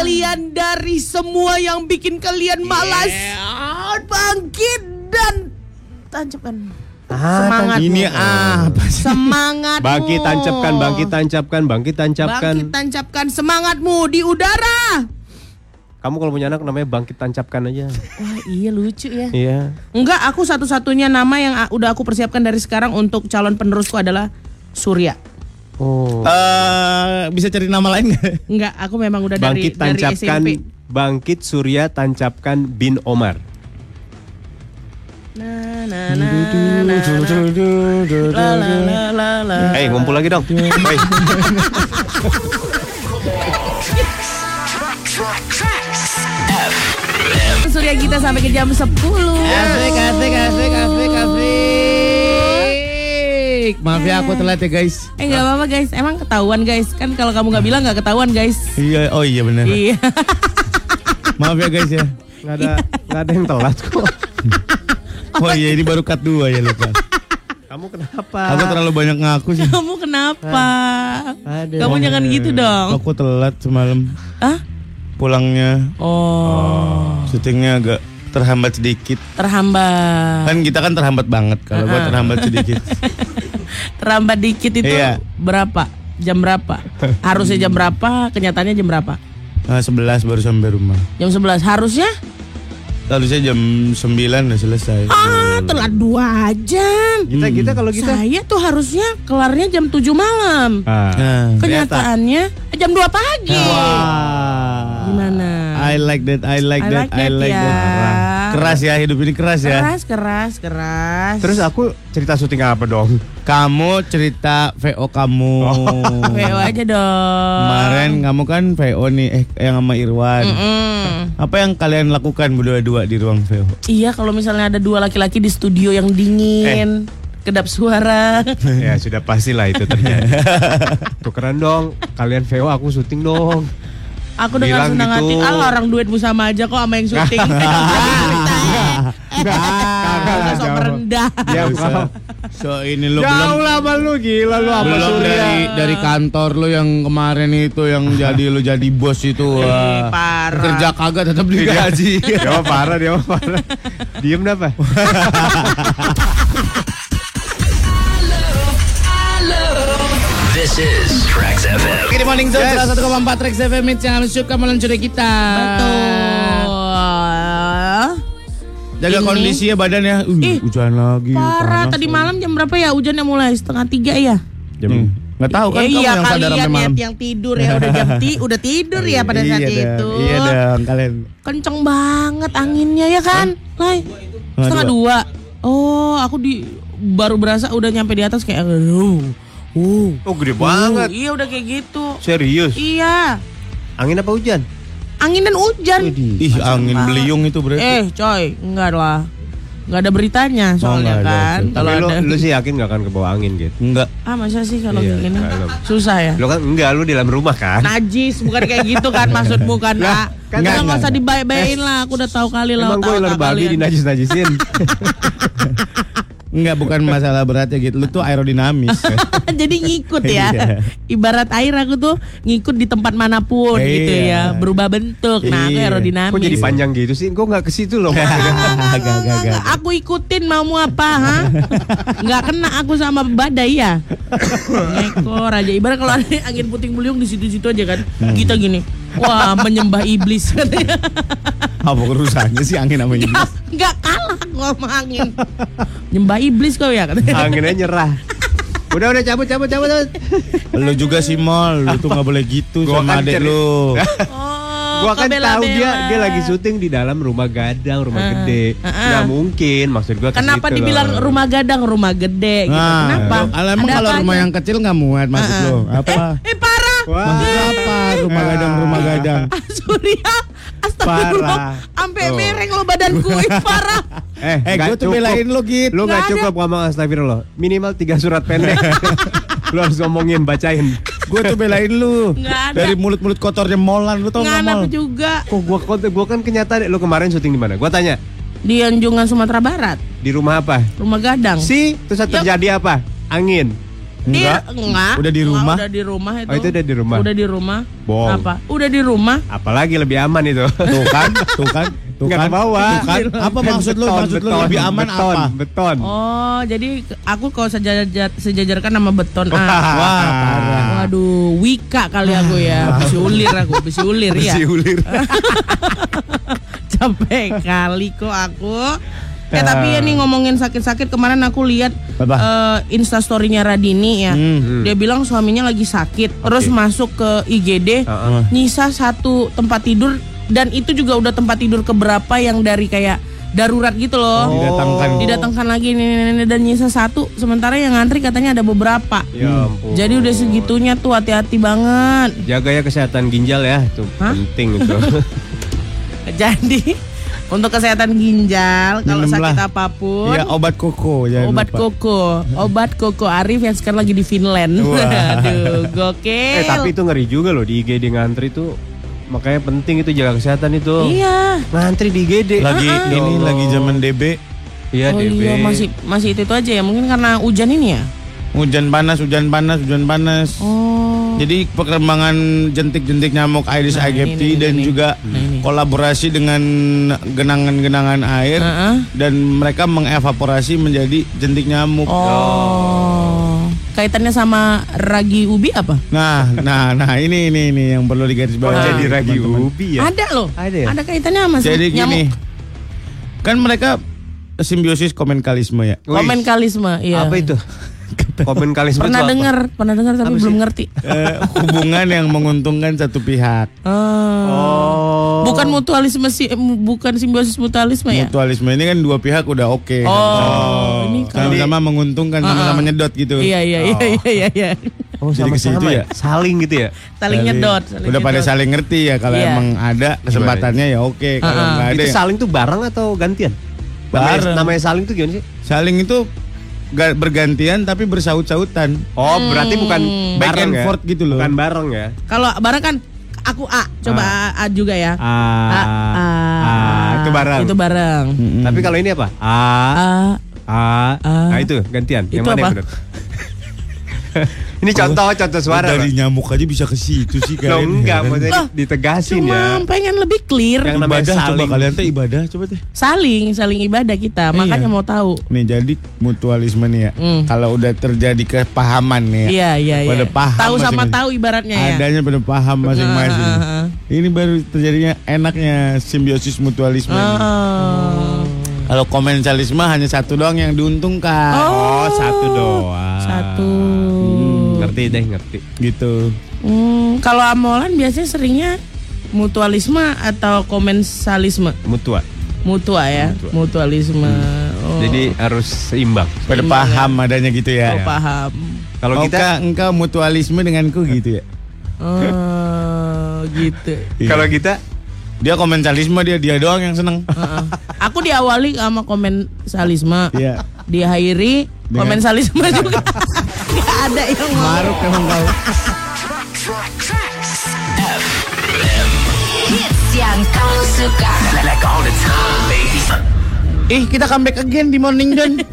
kalian dari semua yang bikin kalian malas. Bangkit dan tancapkan. Semangat. Ini apa sih? Semangatmu. Bangkit tancapkan, bangkit tancapkan, bangkit tancapkan. Bangkit tancapkan semangatmu di udara. Kamu kalau punya anak namanya bangkit tancapkan aja. Wah iya lucu ya. Iya. Enggak, aku satu-satunya nama yang udah aku persiapkan dari sekarang untuk calon penerusku adalah Surya. Oh. Eh, bisa cari nama lain nggak? Enggak, aku memang udah dari Bangkit dari tancapkan, SMP. bangkit Surya tancapkan bin Omar. Hei, ngumpul lagi dong. Hei. Surya kita sampai ke jam 10. Asik, asik, asik, asik, asik. Maaf ya aku telat ya guys. Eh nggak apa-apa guys, emang ketahuan guys. Kan kalau kamu nggak bilang nggak ketahuan guys. Iya, oh iya benar. Iya. Maaf ya guys ya. Nggak ada, nggak ada yang telat kok. Oh iya ini baru cut dua ya lupa. Kamu kenapa? Aku terlalu banyak ngaku sih. kamu kenapa? Aduh. Kamu jangan gitu dong. Aku telat semalam Hah? pulangnya. Oh, Syutingnya agak terhambat sedikit. terhambat. Kan kita kan terhambat banget kalau gua terhambat sedikit. Terhambat dikit itu Iya. berapa? Jam berapa? Harusnya jam berapa? Kenyataannya jam berapa? Nah, 11 baru sampai rumah. Jam 11 harusnya? Harusnya jam 9 udah selesai. Ah, telat dua jam. Kita kita kalau kita Saya tuh harusnya kelarnya jam 7 malam. Ah. Nah, Kenyataannya eh, jam 2 pagi. Wah. Gimana? I like that, I like I that, like I that, like ya. That. Keras ya hidup ini keras ya. Keras, keras, keras. Terus aku cerita syuting apa dong? Kamu cerita VO kamu. VO aja dong. Kemarin kamu kan VO nih, eh yang sama Irwan. Mm. Apa yang kalian lakukan berdua-dua di ruang VO? Iya, kalau misalnya ada dua laki-laki di studio yang dingin, kedap suara. ya sudah pastilah itu terjadi. Tukeran dong. Kalian VO aku syuting dong. Aku dengan senang hati, gitu. ah orang duetmu sama aja kok sama yang syuting. Gak sok merendah. Ya, Bisa. So ini lu Jauh belum lah lu gila lu apa belum Surya. dari dari kantor lu yang kemarin itu yang jadi lu jadi bos itu. wah. parah. Kerja kagak tetap digaji. Dia mah parah, dia mah parah. Diem dah, Pak. This is Trax FM. Di Morning Zone Yes. 101,4 Trax FM yang suka meluncuri kita. Betul. Jaga Ini- kondisinya badan ya. Uh, Ih, hujan lagi. Parah, panas. tadi malam jam berapa ya hujannya mulai? Setengah tiga ya? Hmm. Nggak tahu kan Eh, kamu iya yang sadar kalian sampai ya malam. yang tidur ya udah jam ti udah tidur ya pada saat iya itu. Dong, iya dong kalian. Kenceng banget anginnya ya kan? Lai. Setengah dua. Oh, aku di baru berasa udah nyampe di atas kayak uh, uh, Oh, gede uh, banget. Iya udah kayak gitu. Serius. Iya. Angin apa hujan? Angin dan hujan. Ih angin beliung itu berarti. Eh, coy, enggak lah. Enggak ada beritanya soalnya nggak ada, kan. Kalau Tapi lu, ada. lu sih yakin gak akan ke bawah angin gitu? Enggak. Ah, masa sih kalau Iya, kayak gini? Susah ya? Lu kan enggak, lu di dalam rumah kan? Najis bukan kayak gitu kan maksudmu kan, Pak. kan enggak, nggak usah enggak. dibaik-baikin lah, aku udah tahu kali lah. Emang gue ular babi dinajis-najisin. Enggak bukan masalah beratnya gitu. Lu tuh aerodinamis. Jadi ngikut ya. Iya. Ibarat air aku tuh ngikut di tempat mana pun Iya. gitu ya, berubah bentuk. Nah, aku Iya. aerodinamis. Kok jadi panjang gitu sih? Gue gak ke situ loh. Gak, gak, gak, gak. Aku ikutin maumu apa, ha? Nggak kena aku sama badai ya. Ngekor aja. Ibarat kalau ada angin puting beliung di situ-situ aja kan. Hmm. Kita gini. Wah, menyembah iblis katanya. Apa urusannya sih angin sama iblis? Nggak kalah aku sama angin. Nyembah iblis kau ya katanya. Anginnya nyerah. Udah udah cabut cabut cabut. cabut. Lu juga sih Mol, lu tuh gak boleh gitu Gua sama kan adek lu. Oh, Gua kan tahu dia dia lagi syuting di dalam rumah gadang, rumah Heeh. gede. Heeh. Nggak mungkin maksud gua ke Kenapa dibilang loh. rumah gadang, rumah gede gitu? Nah, Kenapa? Emang kalau rumah yang kecil nggak muat maksud Heeh. lu? Apa? Eh parah. Wah. Maksudnya apa? Rumah gadang, rumah gadang. Ah, Surya, astagfirullah, sampai Tuh. mereng lo badanku, Ih, parah. Eh, Eh, gue tuh belain lu gitu. Lu Nggak gak cukup ngomong astagfirullah. Minimal tiga surat pendek. lu harus ngomongin, bacain. Gue tuh belain lu. Dari mulut-mulut kotornya molan lu tau nggak aku juga Kok gua gua kan kenyataan lu kemarin syuting di mana? Gua tanya, di Anjungan Sumatera Barat, di rumah apa? rumah gadang. Si, terus terjadi apa? Angin. Enggak. Di- enggak. Udah di Enggak, rumah? udah di rumah itu. Oh, itu udah di rumah? Udah di rumah. Bohong. Apa? Udah di rumah. Apalagi lebih aman itu. Tuh kan, tuh kan, tuh Nggak kan. ke bawah. Tuh kan. Apa maksud lu? Beton, Maksud lu beton, lebih aman beton, apa? Beton. Oh, jadi aku kalau sejajar sejajarkan sama beton ah. Wah, parah. Waduh, Wika kali aku ya. Besi ulir aku, besi ulir ya. Besi ulir. Capek kali kok aku. Eh tapi ya nih ngomongin sakit-sakit kemarin aku lihat eh, instastorynya Radini ya. Hmm. Dia bilang suaminya lagi sakit, terus masuk ke IGD, Heeh. nyisa satu tempat tidur dan itu juga udah tempat tidur keberapa yang dari kayak darurat gitu loh. Didatangkan. Didatangkan lagi nih, dan nyisa satu, sementara yang ngantri katanya ada beberapa. Ya ampun. Jadi udah segitunya tuh hati-hati banget. Jaga ya kesehatan ginjal ya, itu Hah? penting itu. Jadi untuk kesehatan ginjal kalau sakit apa pun Iya, obat koko jangan obat lupa. koko, obat koko Arif yang sekarang lagi di Finland. Wah. Aduh, gokil. eh tapi itu ngeri juga loh di IGD ngantri itu makanya penting itu jaga kesehatan itu. Iya. Ngantri di IGD. Lagi Ah, ah. ini Ya lagi zaman DB, Iya oh DB. iya masih masih itu, itu aja ya. Mungkin karena hujan ini ya. Hujan panas, hujan panas, hujan panas. Oh. Jadi perkembangan jentik-jentik nyamuk Aedes Nah, ini, aegypti ini, dan ini. juga Nah, ini. kolaborasi dengan genangan-genangan air Heeh. dan mereka mengevaporasi menjadi jentik nyamuk. Oh. Kaitannya sama ragi ubi apa? Nah, nah, nah ini ini ini yang perlu Oh, digarisbawahi. jadi ragi teman-teman. ubi ya. Ada loh. Ada ya? kaitannya sama Jadi nyamuk. gini, kan mereka simbiosis komenkalisme ya. Komenkalisme, iya. Apa itu? Komenkalisme Pernah itu apa? dengar, pernah dengar tapi belum ngerti. Eh, hubungan yang menguntungkan satu pihak. Oh. Oh. Bukan mutualisme sih, eh, bukan simbiosis mutualisme ya? Mutualisme ini kan dua pihak udah oke. Oh, ini kalau Sama-sama menguntungkan, sama-sama nyedot gitu. Iya iya iya iya iya. iya. Oh, Jadi ke situ sama-sama ya? ya? Saling gitu ya? Saling nyedot. saling Udah pada nyedot. saling ngerti ya kalau Iya. emang ada kesempatannya ya oke. Kalau Uh-uh. nggak ada itu ya saling tuh bareng atau gantian? Bareng. Namanya, namanya saling tuh gimana sih? saling itu bergantian tapi bersaut-sautan. Oh, berarti bukan Back bareng and ya? forth gitu loh. Bukan bareng ya? Kalau bareng kan aku A, coba A, A juga ya. Ah, A, A, ah, itu bareng. Itu bareng. Mm-mm. Tapi kalau ini apa? A, A, A, Ah. nah itu gantian. Itu yang mana apa? yang benar? ini contoh contoh suara. dari Bang. nyamuk aja bisa ke situ sih Loh, kalian. enggak, heran. maksudnya Lah, ditegasin ya. Cuma pengen lebih clear. Yang namanya ibadah coba saling. kalian tuh ibadah coba deh. Saling, saling ibadah kita. Makanya Iya. mau tahu. Nih jadi mutualisme nih ya. Hmm. Kalau udah terjadi kepahaman nih ya. Iya iya iya. Pada paham Tahu sama masing-masing. tahu ibaratnya ya. Adanya pada paham masing-masing. Ah, ah, ah. Ini baru terjadinya enaknya simbiosis mutualisme. ini. Oh. Kalau komensalisme hanya satu doang yang diuntungkan. Oh, satu doang. Satu. Ngerti deh, ngerti. Gitu. Hmm, kalau amolan biasanya seringnya mutualisme atau komensalisme? Mutua. Mutua ya, Mutua. mutualisme. Oh. Jadi harus seimbang. Pada Seimbang paham adanya gitu ya. Oh, paham. Kalau kita engkau mutualisme denganku gitu ya. Oh, gitu. Iya. kalau kita Dia komensalisme dia dia doang yang seneng. Heeh. Aku diawali sama komensalisme. Iya. Diakhiri Dengan- komensalisme juga. Gak ada yang mau. Maruk emang kau. Hits yang kau suka. Like all the time, baby. Ih, kita comeback again di Morning John.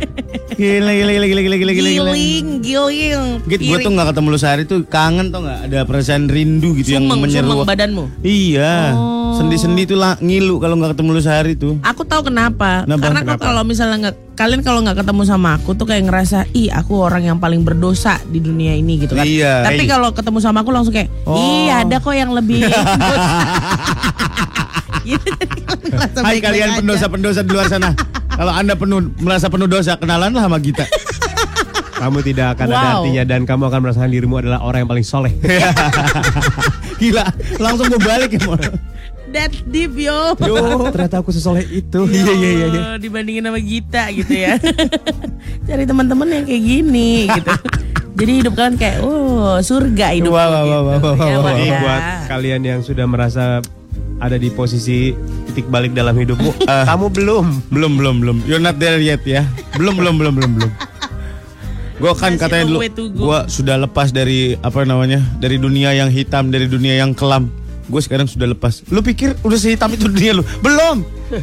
Gila, gila, gila, gila, gila, gila, gila. gila. Giling, giling. Gitu, gue tuh gak ketemu lu sehari tuh kangen tuh gak Ada perasaan rindu gitu yang sumeng, menyeru sumeng badanmu. Iya Oh. Sendi-sendi tuh lah, ngilu kalau gak ketemu lu sehari tuh Aku tahu kenapa. Kenapa? Karena Kenapa? kalau misalnya nggak kalian kalau nggak ketemu sama aku tuh kayak ngerasa ih aku orang yang paling berdosa di dunia ini gitu kan. Iya. Tapi Hey. kalau ketemu sama aku langsung kayak Oh. ih ada kok yang lebih. Gitu. Hai kalian pendosa-pendosa di luar sana Kalau anda penuh merasa penuh dosa Kenalanlah sama kita kamu tidak akan ada Wow. artinya dan kamu akan merasakan dirimu adalah orang yang paling soleh. Gila Langsung gue balik ya. That deep yo. Yo, ternyata aku sesoleh itu. Iya iya iya. Dibandingin sama Gita gitu ya. Cari teman-teman yang kayak gini gitu. Jadi hidup kalian kayak oh surga hidup. Wah, wah, wah, wah, wah, Ya, wah, Jadi wadah. buat kalian yang sudah merasa ada di posisi titik balik dalam hidupmu, kamu belum. Belum belum belum You're not there yet ya Belum belum belum belum belum Gue kan Masih katanya dulu. Gue sudah lepas dari Apa namanya Dari dunia yang hitam Dari dunia yang kelam Gue sekarang sudah lepas Lu pikir udah sehitam itu dunia lu Belum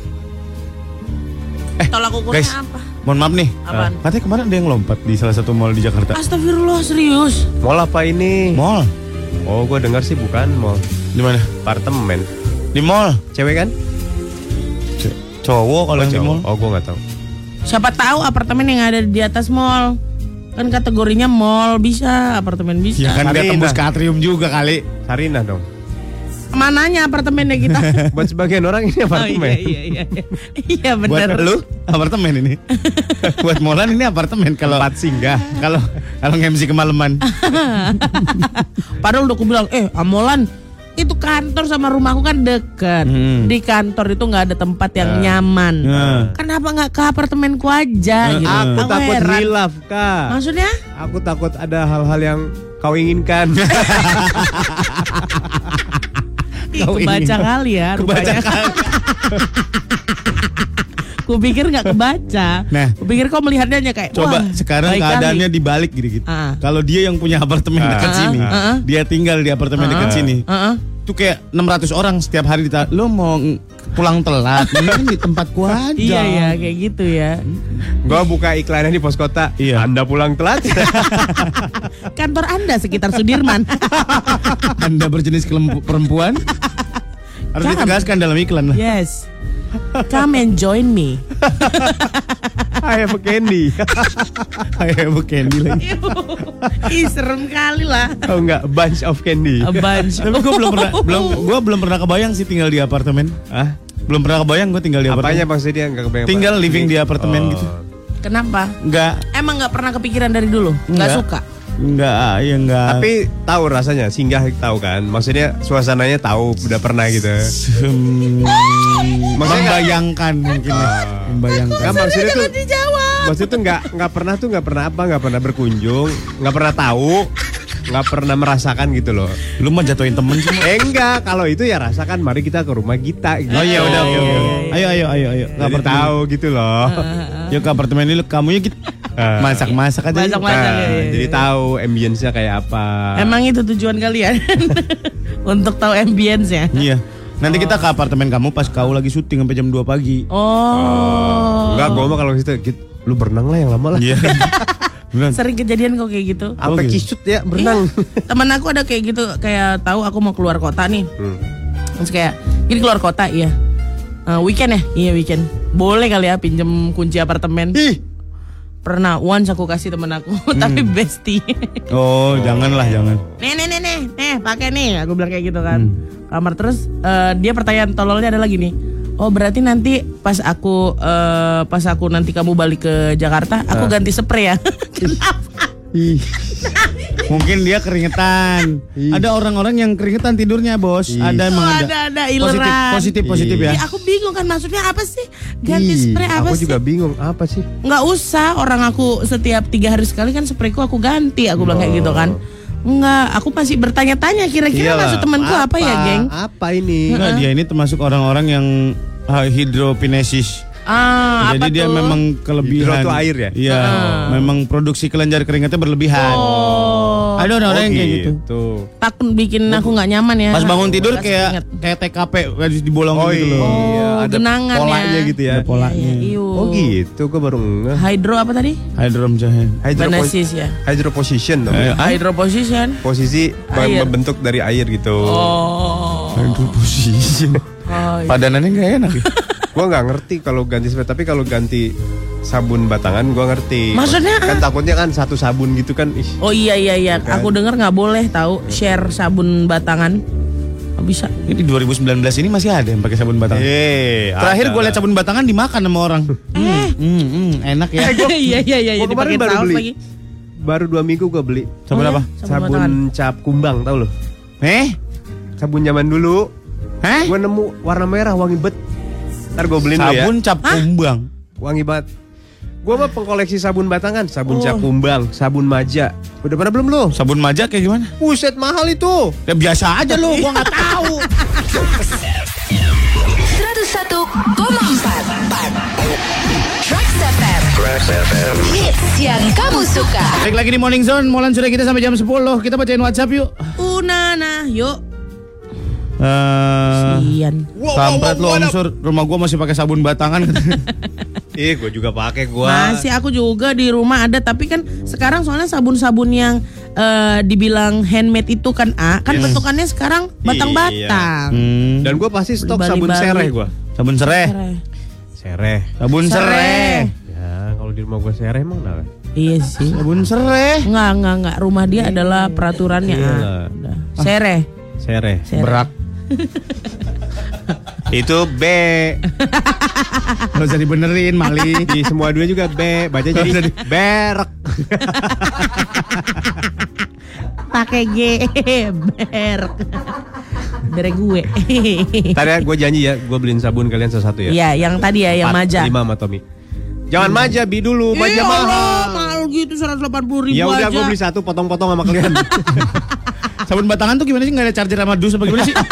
Tolak ukurnya guys. apa? Mohon maaf nih. Apaan? Katanya kemarin ada yang lompat di salah satu mall di Jakarta. Astagfirullah serius. Mall apa ini? Mall. Oh, gue dengar sih bukan mall. Di mana? Apartemen. Di mall. Cewek kan? C- Cowok kalau yang di mall. Oh, gue nggak tahu. Siapa tahu apartemen yang ada di atas mall. Kan kategorinya mall bisa, apartemen bisa. Ya kan dia tembus ke atrium juga kali. Sarina dong. Mananya apartemennya kita? Buat sebagian orang ini oh apartemen. iya iya iya. Iya Buat benar. lu apartemen ini. Buat Molan ini apartemen kalau Tempat singgah. kalau kalau nge-MC kemalaman. Padahal udah aku bilang, eh Amolan itu kantor sama rumahku kan deket. Hmm. Di kantor itu nggak ada tempat yang nyaman. Nah. Kenapa nggak ke apartemenku aja? gitu. Aku takut heran. hilaf, Kak. Maksudnya? Aku takut ada hal-hal yang kau inginkan. Kau kebaca ingin- kali ya rupanya. Kupikir nggak kebaca. Nah. Kupikir kau melihatnya hanya kayak Coba wah, sekarang keadaannya kali. dibalik gitu-gitu. Ah. Kalau dia yang punya apartemen dekat Ah, sini, ah. dia tinggal di apartemen dekat sini. Heeh. Itu kayak 600 orang setiap hari dita lo mau ng- pulang telat, mending di tempatku aja. Iya ya kayak gitu ya. Gua buka iklannya di pos kota. Iya. Anda pulang telat. Kantor Anda sekitar Sudirman. Anda berjenis perempuan harus Come. ditegaskan dalam iklan lah. yes. Come and join me. I have a candy. Kayak Bu Candy lagi. Ih serem kali lah. Oh enggak, bunch of candy. A bunch. Tapi gue belum pernah belum gua belum pernah kebayang sih tinggal di apartemen. Ah, Belum pernah kebayang gue tinggal di apanya apartemen. maksudnya enggak kebayang. Tinggal living di apartemen Oh. gitu. Kenapa? Enggak Emang nggak pernah kepikiran dari dulu? Nggak Nggak. suka? Enggak ya enggak. Tapi tahu rasanya, singgah tahu kan? Maksudnya suasananya tahu, udah pernah gitu. Hmm, Maksudnya membayangkan mungkin ya. Membayangkan. Enggak maksudnya tuh dijawab. Maksudnya tuh nggak nggak pernah tuh nggak pernah apa nggak pernah berkunjung nggak pernah tahu nggak pernah merasakan gitu loh Lu mah jatuhin temen sih. eh enggak kalau itu ya rasakan mari kita ke rumah kita gitu. Oh iya udah iya, Ayo ayo ayo ayo. Apartemen. tahu gitu loh Yuk ke apartemen ini lu kamunya gitu. Ah. Masak-masak aja. Masak-masak. Nah, iya, iya, jadi iya. tahu ambience-nya kayak apa Emang itu tujuan kalian untuk tahu ambience ya? Iya. Nanti kita ke apartemen kamu pas kau lagi syuting sampai jam 2 pagi. Oh. enggak gue mah kalau gitu gitu, lu berenang lah yang lama lah Iya. Beneran. Sering kejadian kok kayak gitu. sampai Oh, gitu. kisut ya berenang Temen aku ada kayak gitu, kayak tahu aku mau keluar kota nih. Hmm. Terus kayak, ini keluar kota iya. Eh, weekend ya? Iya weekend. Boleh kali ya pinjem kunci apartemen. Ih. Pernah once aku kasih temen aku, tapi bestie. Oh, janganlah jangan. nih nih nih nih, nih pakai nih. Aku bilang kayak gitu kan. Kamar terus eh, dia pertanyaan tololnya adalah gini. Oh berarti nanti pas aku eh, pas aku nanti kamu balik ke Jakarta, aku ganti spray ya. Kenapa? Mungkin dia keringetan. Ada orang-orang yang keringetan tidurnya, Bos. Ada emang Oh, ada. ada ada Positif, ileran. positif, positif ya. Ya, aku bingung kan maksudnya apa sih? Ganti spray apa aku sih? juga bingung apa sih Nggak usah orang aku setiap tiga hari sekali kan sprayku aku ganti. Aku bilang kayak gitu kan. Enggak, aku masih bertanya-tanya kira-kira Iyalah, maksud temanku apa, ya, geng? apa ini Enggak, dia ini termasuk orang-orang yang uh, hidropinesis. Ah, Jadi apa dia tuh? memang kelebihan. Hidro air ya? Iya, memang produksi kelenjar keringatnya berlebihan. Oh, Ada orang-orang yang kayak gitu. gitu. takut bikin aku nggak nyaman ya. Pas bangun tidur kayak keringat. kayak TKP harus dibolong Oh gitu iya, loh. Oh, ada genangan polanya ya. gitu ya. Ada polanya. Iya, iu. Oh gitu, gue baru ngeh. Hydro apa tadi? Hydrom jahe. Benesis ya. Hydroposition Eh, namanya. Hydro position. Posisi Air. membentuk dari air gitu. Oh. Hydroposition. Oh, iya. Padanannya nggak enak ya. Gua nggak ngerti kalau ganti tapi kalau ganti sabun batangan gua ngerti. Maksudnya? Kan takutnya kan satu sabun gitu kan. Ih, Oh iya iya iya, Kan? aku dengar nggak boleh tahu share sabun batangan. Nggak bisa. Ini 2019 ini masih ada yang pakai sabun batangan. Eh, Terakhir ada gue lihat lah. sabun batangan dimakan sama orang. Hmm, hmm, hmm, enak ya. Iya iya iya, Gua kemarin dipakai baru beli. lagi. Baru dua minggu gua beli. Sabun Oh, apa? ya? Sabun, batangan. cap kumbang, tau lo? Eh? Sabun zaman dulu. Hah? Gua nemu warna merah wangi bet. Ntar gua beliin lu ya. Sabun cap kumbang. Wangi banget. Gua mah pengkoleksi sabun batangan, sabun Oh. cap kumbang, sabun maja. Udah pernah belum lo? Sabun maja kayak gimana? Buset mahal itu. Ya biasa aja lu, gua nggak tahu. 101,4 Tracks FM Hits yang kamu suka Balik lagi di Morning Zone, Molan sudah kita sampai jam 10. Kita bacain WhatsApp yuk. Unana, yuk. Eh, Sian. kampret lo unsur rumah gua masih pakai sabun batangan. Ih, gue juga pakai gua. Masih aku juga di rumah ada tapi kan sekarang soalnya sabun-sabun yang eh, dibilang handmade itu kan A, kan bentukannya sekarang batang-batang. Hmm, Dan gue pasti stok Bali-Bali. sabun sereh gua. sabun sereh. Sereh. Sabun sereh. Ya, kalau di rumah gue sereh emang kenapa? Iya sih. Sabun sereh. Enggak, enggak, enggak. Rumah dia adalah peraturannya A. Iya. Udah. Sereh. Sereh. Sereh. Berak. Itu B. Gak usah dibenerin Mali. Di semua dua juga B. Baca jadi berek. Pakai G. Ber. Bere gue. Tadi ya gue janji ya, gue beliin sabun kalian satu-satu ya. Iya, yang tadi ya, yang Empat, maja. Lima sama Tommy. Jangan maja, bi dulu. Maja Iya, mahal. Allah, mahal gitu 180 ribu Ya udah gue beli satu potong-potong sama kalian. Sabun batangan tuh gimana sih? Gak ada charger sama dus apa gimana sih?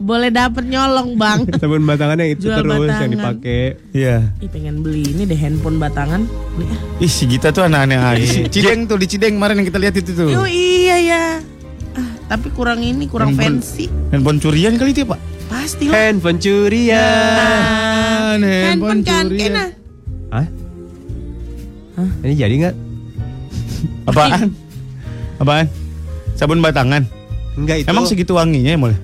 Boleh dapet nyolong bang. sabun batangan yang itu Jual terus yang batangan. dipakai. Iya. Ih pengen beli ini deh handphone batangan. Beli ah. Ih si Gita tuh aneh-aneh aja sih. Cideng tuh di Cideng kemarin yang kita lihat itu tuh. Yo iya ya. Ah, tapi kurang ini kurang Handphone- fancy. Handphone curian kali itu ya Pak? Pasti lah. Handphone curian. Handphone kan kena. Hah? Ini jadi nggak? Apaan? Apaan? Sabun batangan. Enggak itu. Emang segitu wanginya ya mulai?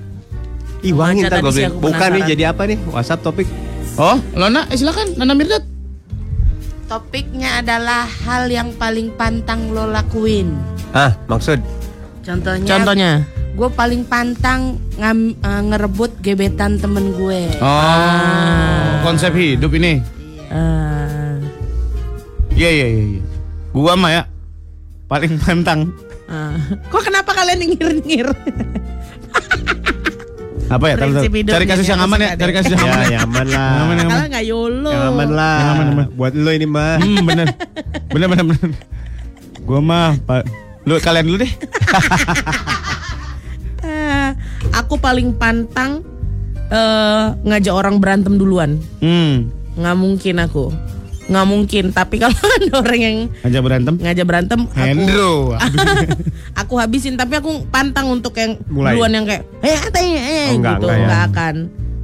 Ih wangi ntar gue beli. Bukan nih jadi apa nih? WhatsApp topik. Oh, Lona, eh, silakan Nana Mirdad. Topiknya adalah hal yang paling pantang lo lakuin. Ah, maksud? Contohnya. Contohnya. Gue paling pantang ngam, eh, ngerebut gebetan temen gue. Oh, konsep hidup ini. Eh, Iya iya iya. iya. Gua mah ya paling pantang. Eh. Kok kenapa kalian nyengir-nyengir? Apa ya? Prinsip hidupnya Cari kasus yang aman ya. Cari kasus yang aman. Ya, ya. yang aman lah. Yang aman yang aman. Kalau nggak yolo. Yang aman lah. Yang aman, aman. Buat lo ini mah. Hmm, bener. Bener bener bener. Gua mah Pak. Lu kalian dulu deh. Eh, aku paling pantang eh ngajak orang berantem duluan. Hmm. Nggak mungkin aku. Nggak mungkin. Tapi kalau ada orang yang Aja berantem. ngajak berantem, aku Hendro. aku habisin. Tapi aku pantang untuk yang Mulai. duluan yang kayak, eh apa ya, eh, Oh, enggak, gitu. enggak ya. Nggak akan,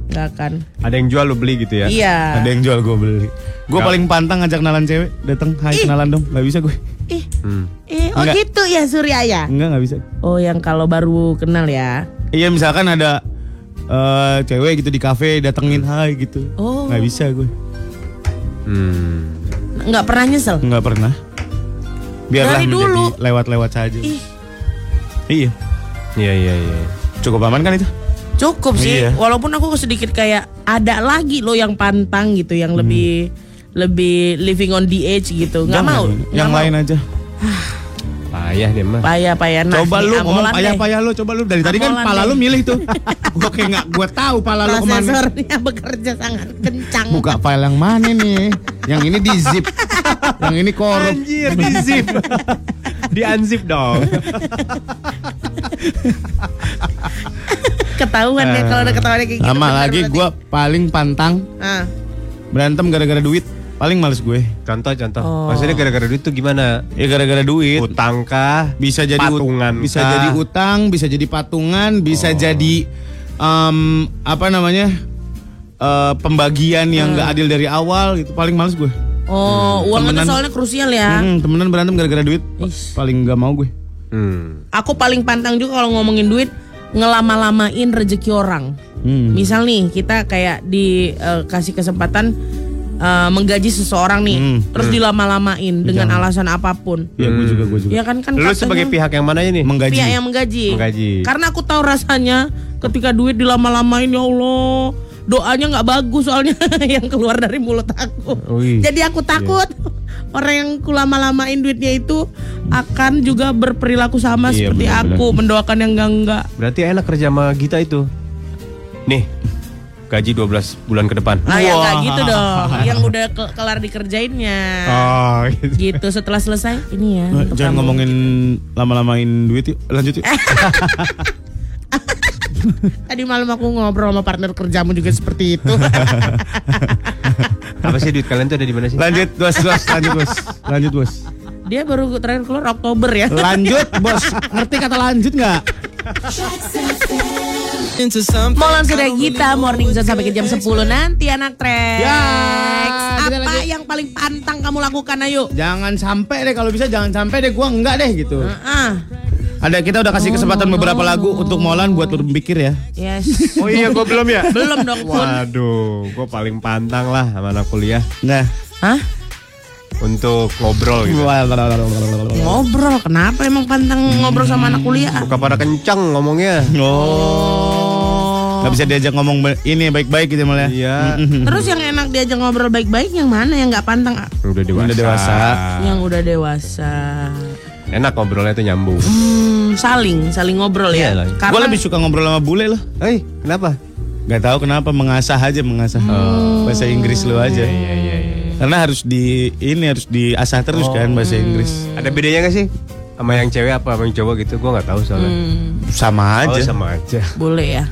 nggak akan. Ada yang jual lo beli gitu ya? Iya. Ada yang jual gue beli. Gue Nggak. paling pantang ngajak kenalan cewek. Datang, hai Ih. kenalan dong. Gak bisa gue. Ih, Hmm. eh, oh Enggak. gitu ya Surya ya. Enggak gak bisa. Oh yang kalau baru kenal ya. Iya misalkan ada eh, cewek gitu di kafe datengin hai gitu. Oh. Nggak bisa gue. Hmm. Nggak pernah nyesel. Nggak pernah. Biarlah Dari dulu. lewat-lewat saja. Ih, Iya. Iya iya iya. Cukup aman kan itu? cukup sih. Iya. Walaupun aku sedikit kayak ada lagi loh yang pantang gitu, yang lebih lebih living on the edge gitu. Nggak Jangan. mau. Yang nggak lain mau. aja. Payah deh mah. Payah payah. Nah, coba lu ngomong amolan deh. payah-payah lu, coba lu dari tadi kan Amolan pala deh. lu milih tuh. gua kayak nggak gua tahu pala lu ke mana. Prosesornya bekerja sangat kencang. Buka file yang mana nih? Yang ini di zip. yang ini korup. Anjir di zip. di unzip dong. Ketahuan ya kalau ada ketahuan kayak gitu. Sama bener lagi berarti. gua paling pantang Ah. berantem gara-gara duit. Paling males gue. Contoh contoh. Oh. Maksudnya gara-gara duit tuh gimana? Ya gara-gara duit. Utang kah? bisa jadi ut- patungan bisa kah? jadi utang bisa jadi patungan bisa Oh. jadi em, apa namanya eh, pembagian yang Hmm. nggak adil dari awal gitu paling males gue Oh, uang itu Temenan. soalnya krusial ya. Hmm, temenan berantem gara-gara duit Ish. paling nggak mau gue Hmm. Aku paling pantang juga kalau ngomongin duit ngelama-lamain rezeki orang. Hmm. Misal nih kita kayak dikasih kesempatan eh, menggaji seseorang nih, Hmm. terus dilama-lamain dengan alasan apa pun. ya gue juga gue juga Ya kan kan Lu katanya sebagai pihak yang mana ini? menggaji pihak yang menggaji. Menggaji. Karena aku tahu rasanya ketika duit dilama-lamain ya Allah. Doanya nggak bagus soalnya yang keluar dari mulut aku. Wih. Jadi aku takut orang yang kulama-lamain duitnya itu akan juga berperilaku sama Iya, seperti benar-benar. aku, mendoakan yang enggak-enggak. Berarti enak kerja sama Gita itu. Nih, gaji 12 bulan ke depan. Nah, ya Wah. enggak gitu dong. Yang udah ke- kelar dikerjainnya. Oh, gitu. Gitu setelah selesai ini ya. Untuk jangan kamu. ngomongin lama-lamain duit yuk lanjut yuk Tadi malam aku ngobrol sama partner kerjamu juga seperti itu. Apa sih duit kalian tuh ada di mana sih? lanjut bos bos lanjut bos lanjut bos Dia baru terakhir keluar Oktober ya. lanjut bos ngerti kata lanjut nggak Molan sudah kita morning zone sampai ke jam 10 nanti anak trek. Ya, Apa lagi- yang paling pantang kamu lakukan ayo? Jangan sampai deh kalau bisa jangan sampai deh gua enggak deh gitu. Ah, Ada kita udah kasih kesempatan beberapa lagu untuk Molan buat berpikir ya. yes. Oh iya, gue belum ya? Belum dong pun. Waduh, gue paling pantang lah sama anak kuliah Nah, Hah? untuk ngobrol gitu. Ngobrol, kenapa emang pantang ngobrol sama anak kuliah? Suka pada kencang ngomongnya. Oh. Gak bisa diajak ngomong ini baik-baik gitu malah. Iya. Terus yang enak diajak ngobrol baik-baik yang mana yang nggak pantang? Udah dewasa. Udah dewasa. Yang udah dewasa. Enak ngobrolnya tuh nyambung. Hmm, saling, saling ngobrol ya. Iyalah. Karena Gue lebih suka ngobrol sama bule loh. Hei, kenapa? Gak tahu kenapa mengasah aja mengasah bahasa Inggris lu aja. Iya, iya, iya. Karena harus di ini harus diasah terus kan bahasa Inggris. Ada bedanya gak sih? Sama yang cewek apa sama yang cowok gitu? Gue gak tahu soalnya. Hmm, Sama Oh, aja. sama aja. boleh ya.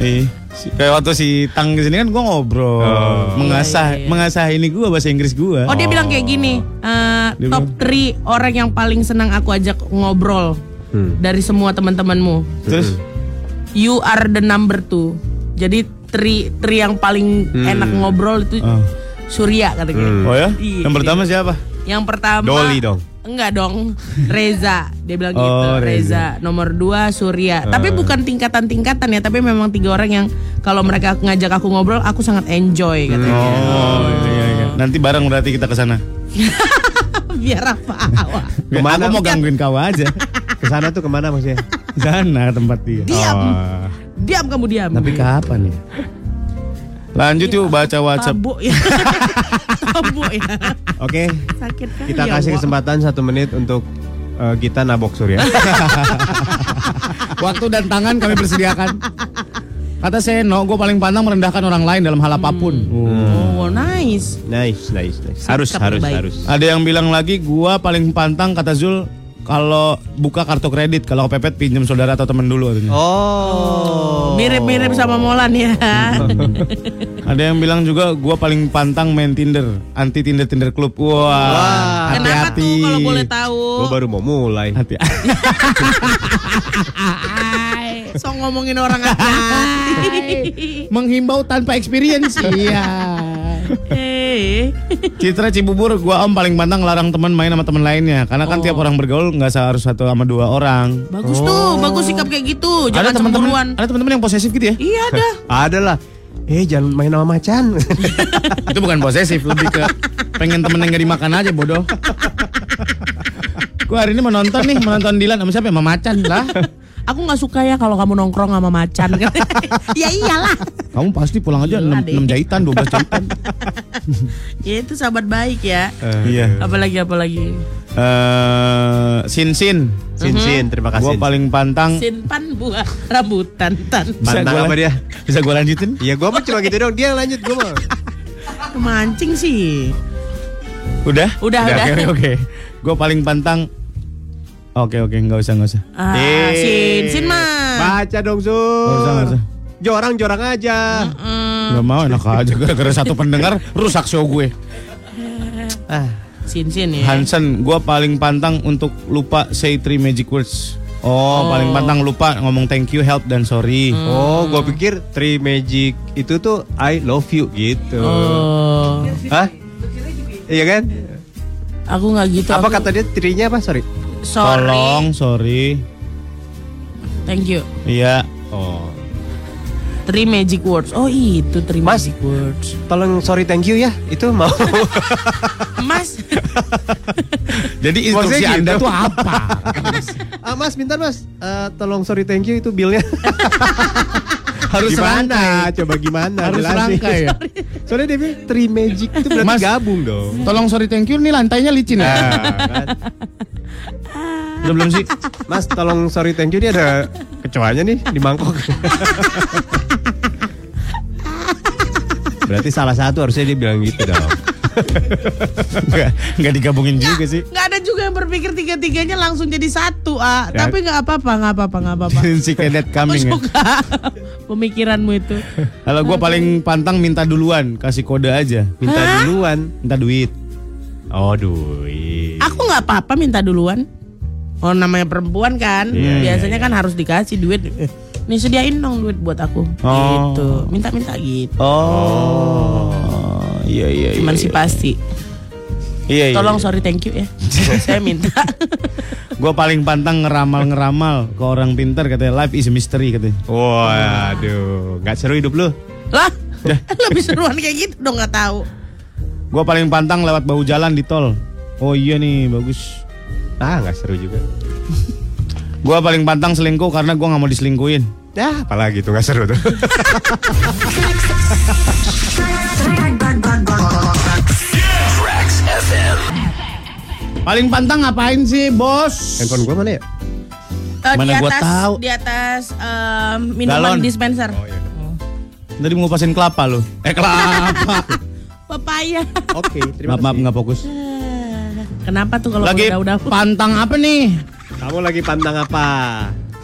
Si- Kayak waktu si Tang ke sini kan gue ngobrol, Oh. mengasah, Iya, iya, iya. mengasah ini gue bahasa Inggris gue. Oh dia bilang kayak gini, eh, Dia top 3 orang yang paling senang aku ajak ngobrol Hmm. dari semua teman-temanmu. Terus You are the number two. Jadi tri tri yang paling enak ngobrol itu Oh. Surya katanya. Hmm. Oh ya? Iya. Yang pertama siapa? Yang pertama Dolly dong. Enggak dong, Reza. Dia bilang Oh, gitu, Reza. Reza. Nomor dua Surya. Tapi bukan tingkatan-tingkatan ya, tapi memang tiga orang yang kalau mereka ngajak aku ngobrol, aku sangat enjoy katanya. Oh, iya, iya. Nanti bareng berarti kita ke sana. Biar apa? Awak. Ke mana? Aku mau gangguin kau aja. Ke sana tuh ke mana maksudnya? Sana tempat dia. Diam. Oh. Diam kamu diam. Tapi kapan ya? Lanjut yuk baca WhatsApp. Tabuk ya. Tabuk ya. Oke, Sakit kan kita ya, kasih Wak? kesempatan satu menit untuk eh, kita nabok Surya. Waktu dan tangan kami persediakan. Kata Seno, gue paling pantang merendahkan orang lain dalam hal apa pun. Oh, nice. nice, nice, nice. Harus, Sikap harus, baik. harus. Ada yang bilang lagi, gua paling pantang kata Zul kalau buka kartu kredit kalau kepepet pinjam saudara atau temen dulu katanya. Oh. Mirip-mirip sama Molan ya. Ada yang bilang juga gua paling pantang main Tinder, anti Tinder Tinder klub. Wah, Kenapa hati-hati. tuh kalau boleh tahu? Gue baru mau mulai. Hati. So ngomongin orang hati. Menghimbau tanpa experience. Iya. Citra Cibubur, gua om paling pantang larang teman main sama teman lainnya, karena kan tiap orang bergaul nggak harus satu sama dua orang. Bagus tuh, bagus sikap kayak gitu. Jangan ada teman-teman, cemburuan. ada teman-teman yang posesif gitu ya? Iya ada. Ada lah. Eh jangan main sama macan. itu bukan posesif lebih ke pengen temen yang gak dimakan aja bodoh gue hari ini menonton nih menonton Dilan sama siapa ya? sama Macan lah Aku nggak suka ya kalau kamu nongkrong sama macan. ya iyalah. kamu pasti pulang aja Gila 6, deh. jahitan 12 jahitan Ya itu sahabat baik ya. iya Apalagi apalagi. eh sin sin Sin Sin, terima gue kasih. paling pantang Simpan buah rambutan tan. bisa Pantang gue apa dia? bisa gue lanjutin Iya gue mah cuma gitu dong. Dia yang lanjut gue mah. Mancing sih. udah Udah, udah. oke oke gue paling pantang oke oke nggak usah nggak usah Ah, Eh. sin sin mah. Baca dong Sur. Nggak usah, nggak usah. Jorang jorang aja. Hmm, nggak mau enak aja gara-gara satu pendengar rusak show gue Ah. sin sin ya. Hansen, gue paling pantang untuk lupa say three magic words. Oh, paling pantang lupa ngomong thank you, help dan sorry. Oh, gue pikir Three Magic itu tuh I love you gitu. Oh, Hah? Iya kan? aku nggak gitu. Apa aku- kata dia trinya apa? Sorry. Sorry. Tolong, sorry. Thank you. Iya. Oh. Three magic words. Oh itu three Mas. magic words. Tolong sorry thank you ya. Itu mau. Mas, Jadi instruksi Maksudnya Anda gitu. tuh apa? ah, mas, bentar mas. Eh, tolong sorry thank you itu billnya. Harus gimana? serangkai. Coba gimana? Harus Jelasin. serangkai ya? Soalnya dia bilang three magic itu berarti Mas. gabung dong. Tolong sorry thank you, nih lantainya licin ya. Nah, kan. Udah belum sih? Mas, tolong sorry thank you dia ada kecoanya nih di mangkok. Berarti salah satu harusnya dia bilang gitu dong. Enggak, enggak digabungin juga sih. nggak ada juga yang berpikir tiga-tiganya langsung jadi satu, ah. Ya. Tapi nggak apa-apa, nggak apa-apa, nggak apa-apa. si kedet Aku coming ya. suka pemikiranmu itu. Kalau gue paling pantang minta duluan, kasih kode aja. Minta duluan. Minta duit. Oh, duit. Nggak apa-apa minta duluan. Oh namanya perempuan kan, Iya, biasanya kan harus dikasih duit. Eh, Nih sediain dong duit buat aku. Oh. Gitu. Minta-minta gitu. Oh. Iya iya iya. Cuman sih pasti. Iya iya. Tolong sorry thank you ya. Saya minta. Gue paling pantang ngeramal-ngeramal ke orang pintar katanya life is a mystery katanya. Waduh, nggak seru hidup lu. lah, lebih seruan kayak gitu dong nggak tahu. Gue paling pantang lewat bahu jalan di tol. Oh iya nih bagus. Ah, nggak seru juga. Gue paling pantang selingkuh karena gue nggak mau diselingkuhin. Ya, apalagi tuh nggak seru tuh. Paling pantang ngapain sih bos? Handphone gua mana ya? Eh, Mana di gua atas, tahu. Di atas em, minuman Galon. dispenser. Oh iya. Tadi mau ngupasin kelapa lu. Eh kelapa. Papaya. Oke, terima maaf maaf nggak fokus. Kenapa tuh kalau Lagi udah-udah? pantang apa nih? Kamu lagi pantang apa?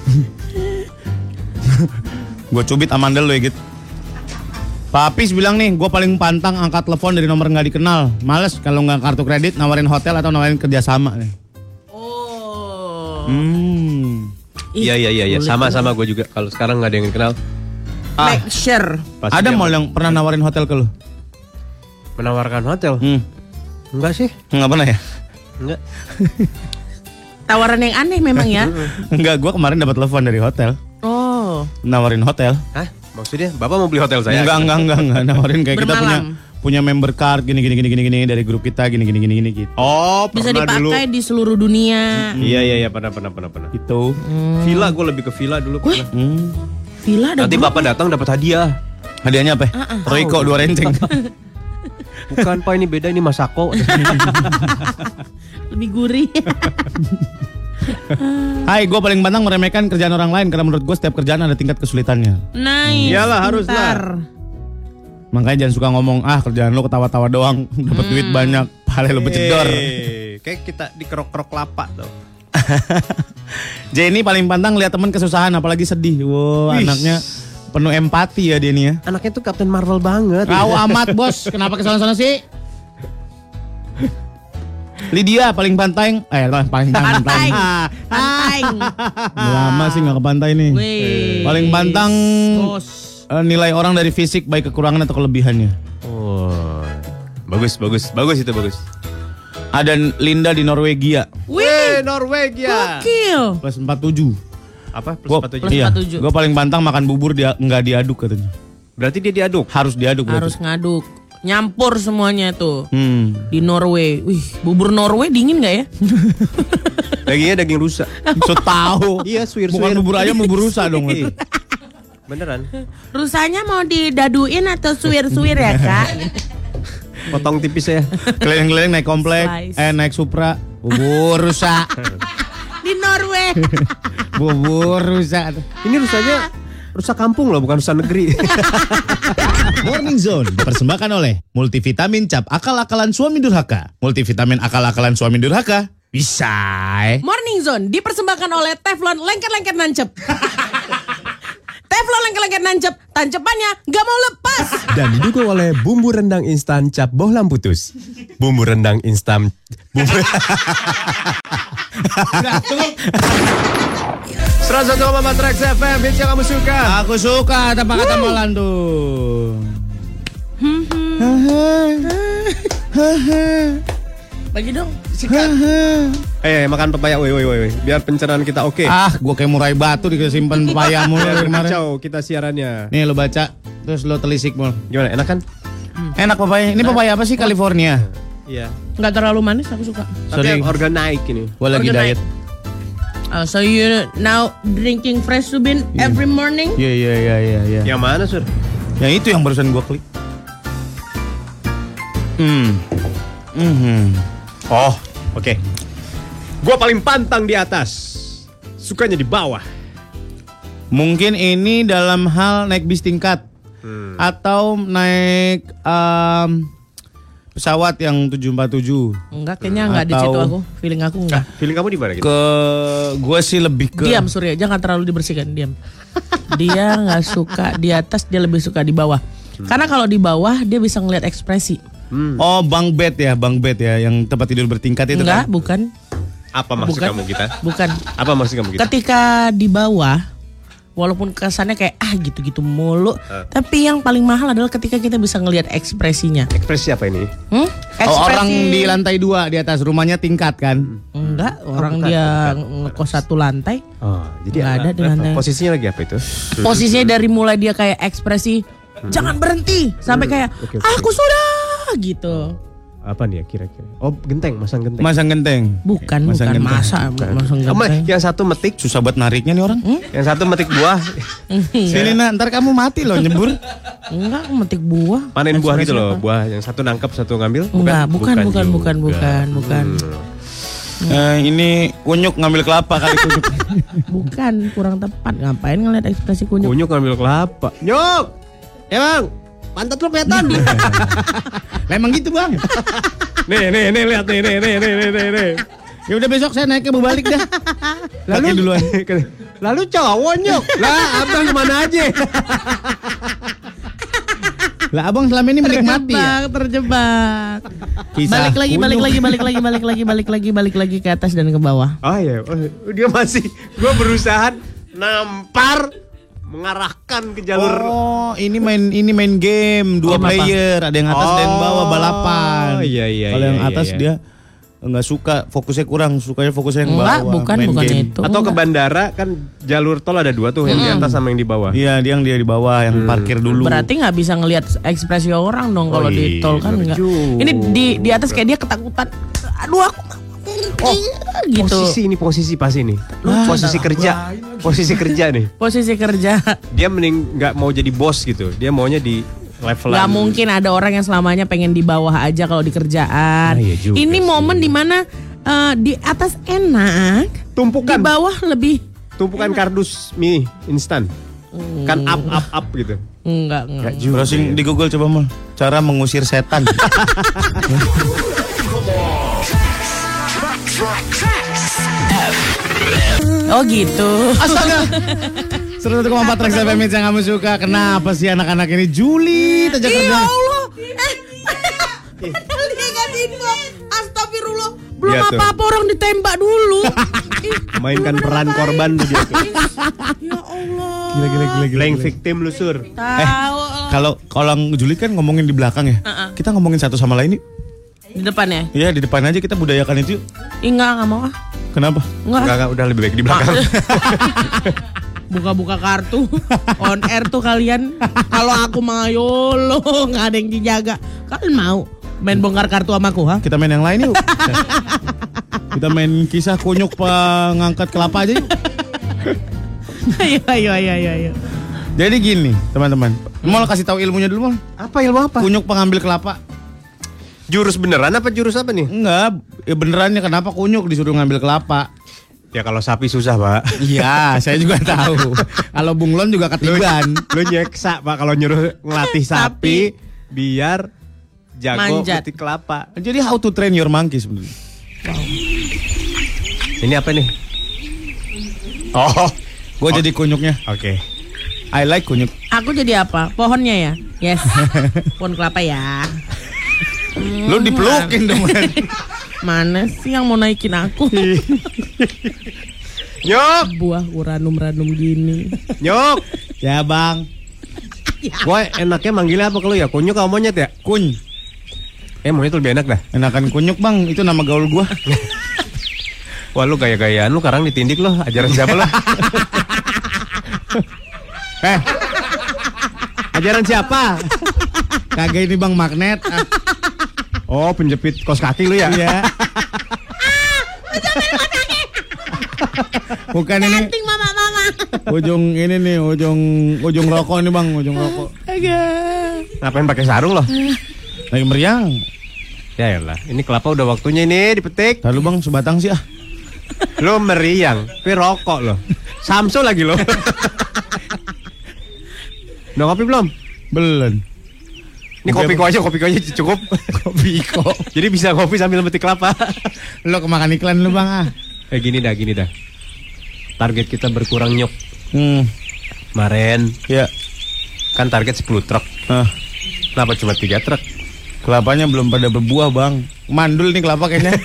Gue cubit amandel lu ya gitu. Papis bilang nih, gue paling pantang angkat telepon dari nomor nggak dikenal. Males kalau nggak kartu kredit, nawarin hotel atau nawarin kerjasama nih. Oh. Hmm. Iya iya iya iya, boleh sama tuh. sama gue juga. Kalau sekarang nggak ada yang kenal. Ah, Make sure. Pasti ada mal yang pernah nawarin hotel ke lu? menawarkan hotel. Hmm. Enggak sih? Nggak pernah ya? Enggak. Tawaran yang aneh memang ya. Enggak, gue kemarin dapat telepon dari hotel, Oh. nawarin hotel. Hah? Maksudnya Bapak mau beli hotel saya? Enggak, enggak, enggak, enggak, nawarin kayak kita punya Bermalam. punya member card gini gini gini gini gini dari grup kita gini gini gini gini gitu. Oh, Bisa pernah dulu. dipakai di seluruh dunia. Iya iya iya, pernah pernah pernah pernah. Itu. Villa gue lebih ke villa dulu. Wih. pernah. Hmm. Villa ada Nanti. Bapak datang dapat hadiah. Hadiahnya apa? Royco dua renceng. Bukan Pak ini beda ini Masako. lebih gurih. Hai, gue paling pantang meremehkan kerjaan orang lain karena menurut gue setiap kerjaan ada tingkat kesulitannya. nice. Iyalah, harus pintar. Makanya jangan suka ngomong ah kerjaan lo ketawa-tawa doang, dapat duit banyak, pahala lo becedor. Kayak kita dikerok-kerok kelapa tuh. Jenny paling pantang lihat teman kesusahan apalagi sedih. Wow, Wih. anaknya penuh empati ya dia nih ya. Anaknya tuh Captain Marvel banget. Tahu amat bos, kenapa ke sana-sana sih? Lydia paling pantang, eh paling pantang. Pantang. Pantang. Lama sih nggak ke pantai nih. Wih. Paling pantang Bos. eh, nilai orang dari fisik baik kekurangan atau kelebihannya. Oh. Bagus, bagus, bagus itu bagus. Ada Linda di Norwegia Wih. Norwegia. Gokil. plus 47. Apa? Plus Gua, 47. Plus iya, 47. Gue paling pantang makan bubur dia nggak diaduk katanya. Berarti dia diaduk. Harus diaduk Harus berarti. ngaduk. Nyampur semuanya tuh. Hmm. Di Norway. Wih, bubur Norway dingin gak ya? Dagingnya daging rusa. So tahu. Iya, suwir Bukan bubur ayam bubur rusa dong. Beneran. Rusanya mau didaduin atau suwir-suwir ya kak? Potong tipis ya. Keliling-keliling naik komplek, Slice. eh naik Supra, bubur rusa, Di Norway. bubur rusa. Ini rusanya rusa kampung loh, bukan rusa negeri. Morning Zone dipersembahkan oleh Multivitamin Cap Akal-akalan Suami Durhaka. Multivitamin akal-akalan Suami Durhaka. Bisa. eh. Morning Zone dipersembahkan oleh Teflon lengket-lengket nancep. Teflon lengket-lengket nancep, tancepannya gak mau lepas. Dan didukung oleh bumbu rendang instan cap bohlam putus. Bumbu rendang instan bumbu 101,4 Trax FM hits yang kamu suka. Aku suka apa kata Molan tuh. Bagi dong. Eh, makan pepaya, woi woi woi, biar pencernaan kita oke. Ah, gua kayak murai batu disimpan pepayamu Biar dari kemarin. kacau kita siarannya. Nih lo baca, terus lo telisik mul. Gimana? Enak kan? Enak papaya. Ini papaya apa sih California? Iya. Nggak terlalu manis, aku suka. Tapi Sorry. organik ini. Gua lagi Organic. diet. Uh, so you now drinking fresh subin every morning? Iya iya iya iya iya. Yang mana, Sur? Yang itu yang barusan gua klik. Hmm. Mhm. Oh, oke. Gua paling pantang di atas. Sukanya di bawah. Mungkin ini dalam hal naik bis tingkat atau naik em, pesawat yang 747 Enggak, kayaknya enggak di Atau- situ aku. Feeling aku enggak. Feeling kamu di mana gitu? ke gue sih lebih ke Diam Surya, jangan terlalu dibersihkan, diam. Dia nggak suka di atas, dia lebih suka di bawah. Karena kalau di bawah dia bisa ngelihat ekspresi. Oh bang bed ya bang bed ya yang tempat tidur bertingkat itu Enggak, kan bukan. Apa maksud Bukan. kamu kita? Bukan. Apa maksud kamu kita? Ketika di bawah, walaupun kesannya kayak ah gitu-gitu mulu, tapi yang paling mahal adalah ketika kita bisa ngelihat ekspresinya. Ekspresi apa ini? Hmm? Oh, orang di lantai dua di atas rumahnya tingkat kan? Enggak, orang bukan, dia ngekos satu lantai. Oh, jadi Nggak ada di lantai. Posisinya lagi apa itu? Posisinya dari mulai dia kayak ekspresi jangan berhenti sampai kayak Hmm. Oke. aku sudah gitu. Apa nih ya kira-kira? Oh, genteng, masang genteng. Masang genteng. Bukan, Masang bukan genteng. masa masang Kamu genteng. yang satu metik, Susah buat nariknya nih orang. yang satu metik buah, Sini nak, ntar kamu mati loh nyebur. Enggak, memetik buah. panen buah gitu loh, buah yang satu nangkep, satu ngambil. Enggak, bukan, bukan, bukan, bukan, bukan. Eh, ini kunyuk ngambil kelapa kali kunyuk. Bukan, kurang tepat. Ngapain ngeliat ekspresi kunyuk? Kunyuk ngambil kelapa. Nyok, ya bang, pantat lo kelihatan. Lah emang gitu bang. nih, nih, nih, lihat nih, nih, nih, nih, nih, nih, nih. Ya udah besok saya naiknya mau balik dah. Pakai duluan. lalu cowok nyok. lah, abang ke mana aja? Lah abang selama ini menikmati ya. Terjebak, terjebak. Kisah balik lagi, balik lagi, balik lagi, balik lagi, balik lagi, balik lagi ke atas dan ke bawah. Oh iya, oh, dia masih. Gue berusaha nampar mengarahkan ke jalur. Oh, ini main ini main game dua Game apa? player, ada yang atas ada yang bawah Oh, balapan. iya, iya, Kalau iya, yang iya, atas iya. dia nggak suka, fokusnya kurang, sukanya fokusnya yang Enggak, bawah. bukan, main bukan game. itu. Atau ke Enggak. bandara kan jalur tol ada dua tuh, yang di atas sama yang di bawah. Iya, dia yang dia di bawah yang parkir dulu. Berarti nggak bisa ngelihat ekspresi orang dong kalau Oh di iya, tol kan enggak. juga. Ini di di atas kayak dia ketakutan. Aduh aku Oh, gitu. Posisi ini posisi pas ini. posisi kerja. Posisi kerja nih. Posisi kerja. Dia mending nggak mau jadi bos gitu. Dia maunya di level Gak mungkin ada orang yang selamanya pengen di bawah aja kalau di kerjaan. Ah, iya juga Ini sih. momen di mana eh, di atas enak, di Tumpukan bawah lebih tumpukan kardus mie instan. Kan up up up gitu. enggak enggak. Browsing di Google coba mal. Cara mengusir setan. Oh gitu. Astaga. 101,4 Trax FM hits yang kamu suka. Kenapa sih anak-anak ini julid aja Ya? Allah. Eh, padahal dia kasih info. Astagfirullah. Belum tuh. apa-apa orang ditembak dulu. Mainkan peran korban tuh dia. tuh. ya Allah. Gila gila gila gila. Playing victim lu sur. Tahu. Kalau kalau julid kan ngomongin di belakang ya. Kita ngomongin satu sama lain yuk. Di depan ya? Iya di depan aja kita budayakan itu yuk. Ih, enggak, enggak mau ah. Kenapa? Enggak. Enggak, enggak, udah lebih baik di belakang. Buka-buka kartu on air tuh kalian. Kalau aku mau yolo, nggak ada yang dijaga. Kalian mau main bongkar kartu sama aku, ha? Kita main yang lain yuk. kita main kisah kunyuk pengangkat kelapa aja yuk. ayo, ayo, ayo, ayo, ayo. Jadi gini teman-teman. Mau kasih tahu ilmunya dulu mal. apa ilmu apa? Kunyuk pengambil kelapa. Jurus beneran apa jurus apa nih? Enggak, ya benerannya kenapa kunyuk disuruh ngambil kelapa? Ya kalau sapi susah pak. Iya, saya juga tahu. Kalau bunglon juga ketiban. Lu nyeksa pak kalau nyuruh ngelatih sapi, biar jago Manjat. petik kelapa. Jadi how to train your monkey sebenarnya. Ini apa nih? Oh, Gue jadi kunyuknya. oke. I like kunyuk. Aku jadi apa? Pohonnya ya? Yes. Pohon kelapa ya. Lu dipelukin dong. Man. Mana sih yang mau naikin aku? Nyok, Buah uranum-ranum gini. nyok. ya bang. Gue enaknya manggilnya apa kalau ya? Kunyuk atau monyet ya? Kuny. Eh monyet lebih enak dah. Enakan kunyuk bang. Itu nama gaul gua. Wah lu gaya-gayaan lu sekarang ditindik loh. Ajaran siapa lo? eh, ajaran siapa? Kagak ini bang magnet. Ah, Oh penjepit kos kaki lu ya? Iya. Bukan ini Ting mama mama. ujung ini nih ujung ujung rokok nih bang ujung rokok. Agak. Ngapain pakai sarung loh? Lagi meriang. Ya lah, ini kelapa udah waktunya ini dipetik. Lalu bang sebatang sih ah. Lo meriang, tapi rokok loh. Samsu lagi lo. Udah kopi belum? Belum. Ini kopi kok aja, kopi kok aja cukup. Kopi kok. Jadi bisa kopi sambil metik kelapa. Lo kemakan iklan lu bang ah. eh gini dah, gini dah. Target kita berkurang nyok. Hmm. Kemarin Ya. kan target 10 truk. Ah. Kenapa cuma 3 truk? Kelapanya belum pada berbuah bang. Mandul nih kelapa kayaknya.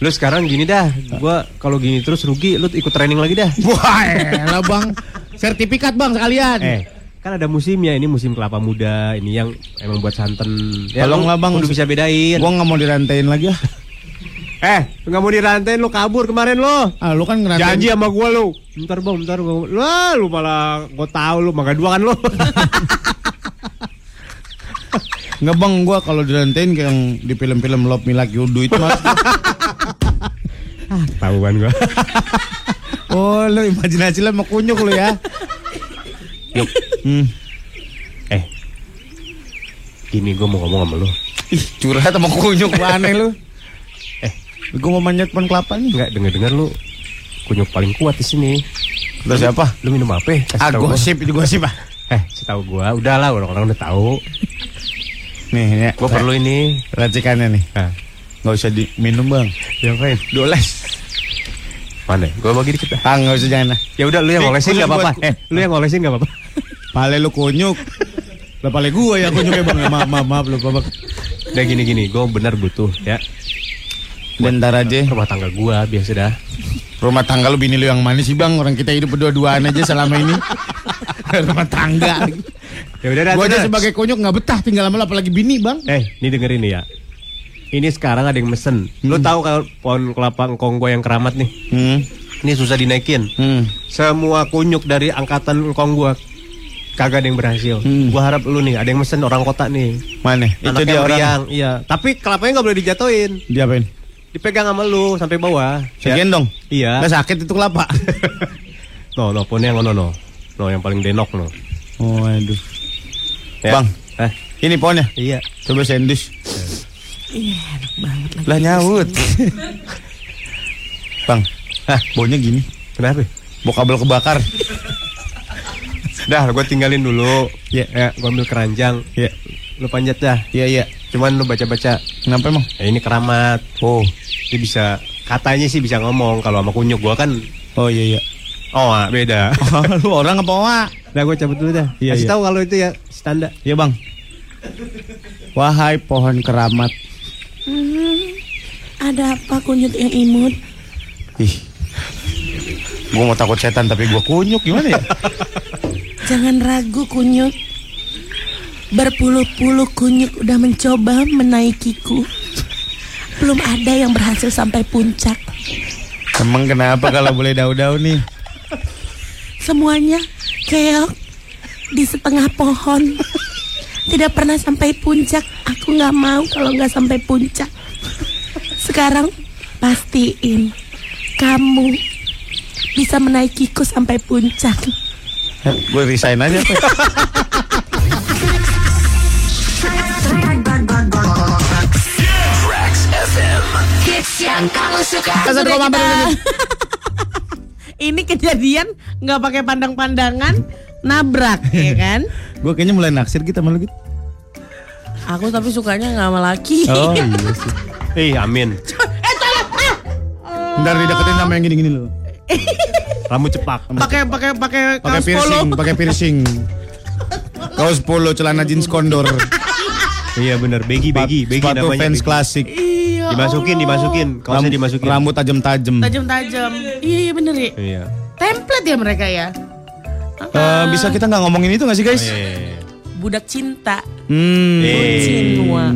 Lu sekarang gini dah, gua kalau gini terus rugi, lu ikut training lagi dah. Wah, lah bang. Sertifikat bang sekalian. Eh, kan ada musimnya ini musim kelapa muda, ini yang emang buat santen. Ya, Tolonglah, lu Bang. kudu bisa bedain. Gua nggak mau dirantain lagi ah. Eh, nggak mau dirantain lu kabur kemarin lu. Ah, lu kan ngerantain. Janji sama gua lu. Bentar bang, bentar bang. Lah, lu malah gua tahu lu makan dua kan lu. Nggak bang, gua kalau dirantain kayak yang di film-film Love Me Like You Do itu mas. Tahuan gua. oh, lu imajinasi lu mau kunyuk lu ya. Yuk. Hmm. Eh. Gini gua mau ngomong sama lu. Ih, curhat sama kunyuk aneh lu. Eh. Gua mau manjat pohon kelapa nih. Enggak denger-denger lu kunyuk paling kuat di sini. Terus siapa? Lu minum apa? ya? Ah, gosip, itu gosip ah. Eh, setahu gua, udahlah orang-orang udah tahu. Nih, ini Gua perlu ini. racikannya nih. Nah, Nggak usah diminum bang. diapain? Doles. Mana? Gua bagi dikit. Ah, nggak usah jangan. Ya udah lu yang ngolesin enggak apa-apa. Eh, lu yang ngolesin enggak apa-apa. Pale lu kunyuk. Lah pale gua yang kunyuknya bang. Maaf, maaf, maaf lu babak. Udah gini-gini, gua benar butuh ya. Bentar aja. Rumah tangga gua biasa dah. Rumah tangga lu bini lu yang mana sih bang? Orang kita hidup berdua-duaan aja selama ini. Rumah tangga. Ya udah dah. Gua aja sebagai kunyuk nggak betah tinggal lama apalagi bini bang. Eh, ini dengerin nih ya. Ini sekarang ada yang mesen. Lu tahu kalau pohon kelapa engkong gua yang keramat nih. Hmm. Ini susah dinaikin. Hmm. Semua kunyuk dari angkatan engkong gua kagak ada yang berhasil. Hmm. Gua harap lu nih ada yang mesen orang kota nih. Mana? Itu dia orang. meriang, iya. Tapi kelapanya nggak boleh dijatuhin. Diapain? Dipegang sama lu sampai bawah. Ya. Segendong. Iya. Nggak sakit itu kelapa. No, no, pohonnya yang ono no. No, yang paling denok no. oh aduh. Ya. Bang. Eh, Ini pohonnya. iya. Coba sendus. Iya enak banget lagi. Lah nyaut. bang. Hah, baunya gini. Kenapa? Bau kabel kebakar. Dah, gue tinggalin dulu. Iya. Ya, gue ambil keranjang. Iya. Lu panjat dah. Iya, iya. Cuman lu baca-baca. Kenapa emang? Eh, ini keramat. Oh. Dia bisa katanya sih bisa ngomong kalau sama kunyuk gua kan Oh iya iya. oh ah, beda. lu orang apa Wak? Nah, gue cabut dulu dah. Iya, Kasih iya. tahu kalau itu ya standar. Iya bang. Wahai pohon keramat. Ada apa kunyit yang imut? Ih. Gue mau takut setan tapi gue kunyuk gimana ya? Jangan ragu kunyuk. Berpuluh-puluh kunyuk udah mencoba menaikiku. Belum ada yang berhasil sampai puncak. Emang kenapa kalau boleh daun-daun nih? Semuanya keok di setengah pohon. Tidak pernah sampai puncak. Aku nggak mau kalau nggak sampai puncak. Sekarang pastiin kamu bisa menaikiku sampai puncak. Gue resign aja ya? Yang kamu suka. Ini. Kejadian nggak pakai pandang-pandangan, nabrak ya kan? Gue kayaknya mulai naksir gitu sama lu gitu. Aku tapi sukanya nggak sama laki. Oh iya sih. Eh, amin. Ntar dideketin sama yang gini-gini lu. Rambut cepak. Pakai pakai pakai Pakai kaos polo. piercing, pakai piercing. Kaos polo, celana jeans kondor. Iya bener, begi begi begi Sepatu namanya. fans begi. klasik. Iya. Dimasukin, dimasukin. Kaosnya dimasukin. Rambut tajam-tajam. tajam-tajam. Iya iya bener ya. Iya. Template ya mereka ya. Eh, bisa kita nggak ngomongin itu nggak sih guys? Eh, Budak cinta. Hmm. Cinwa.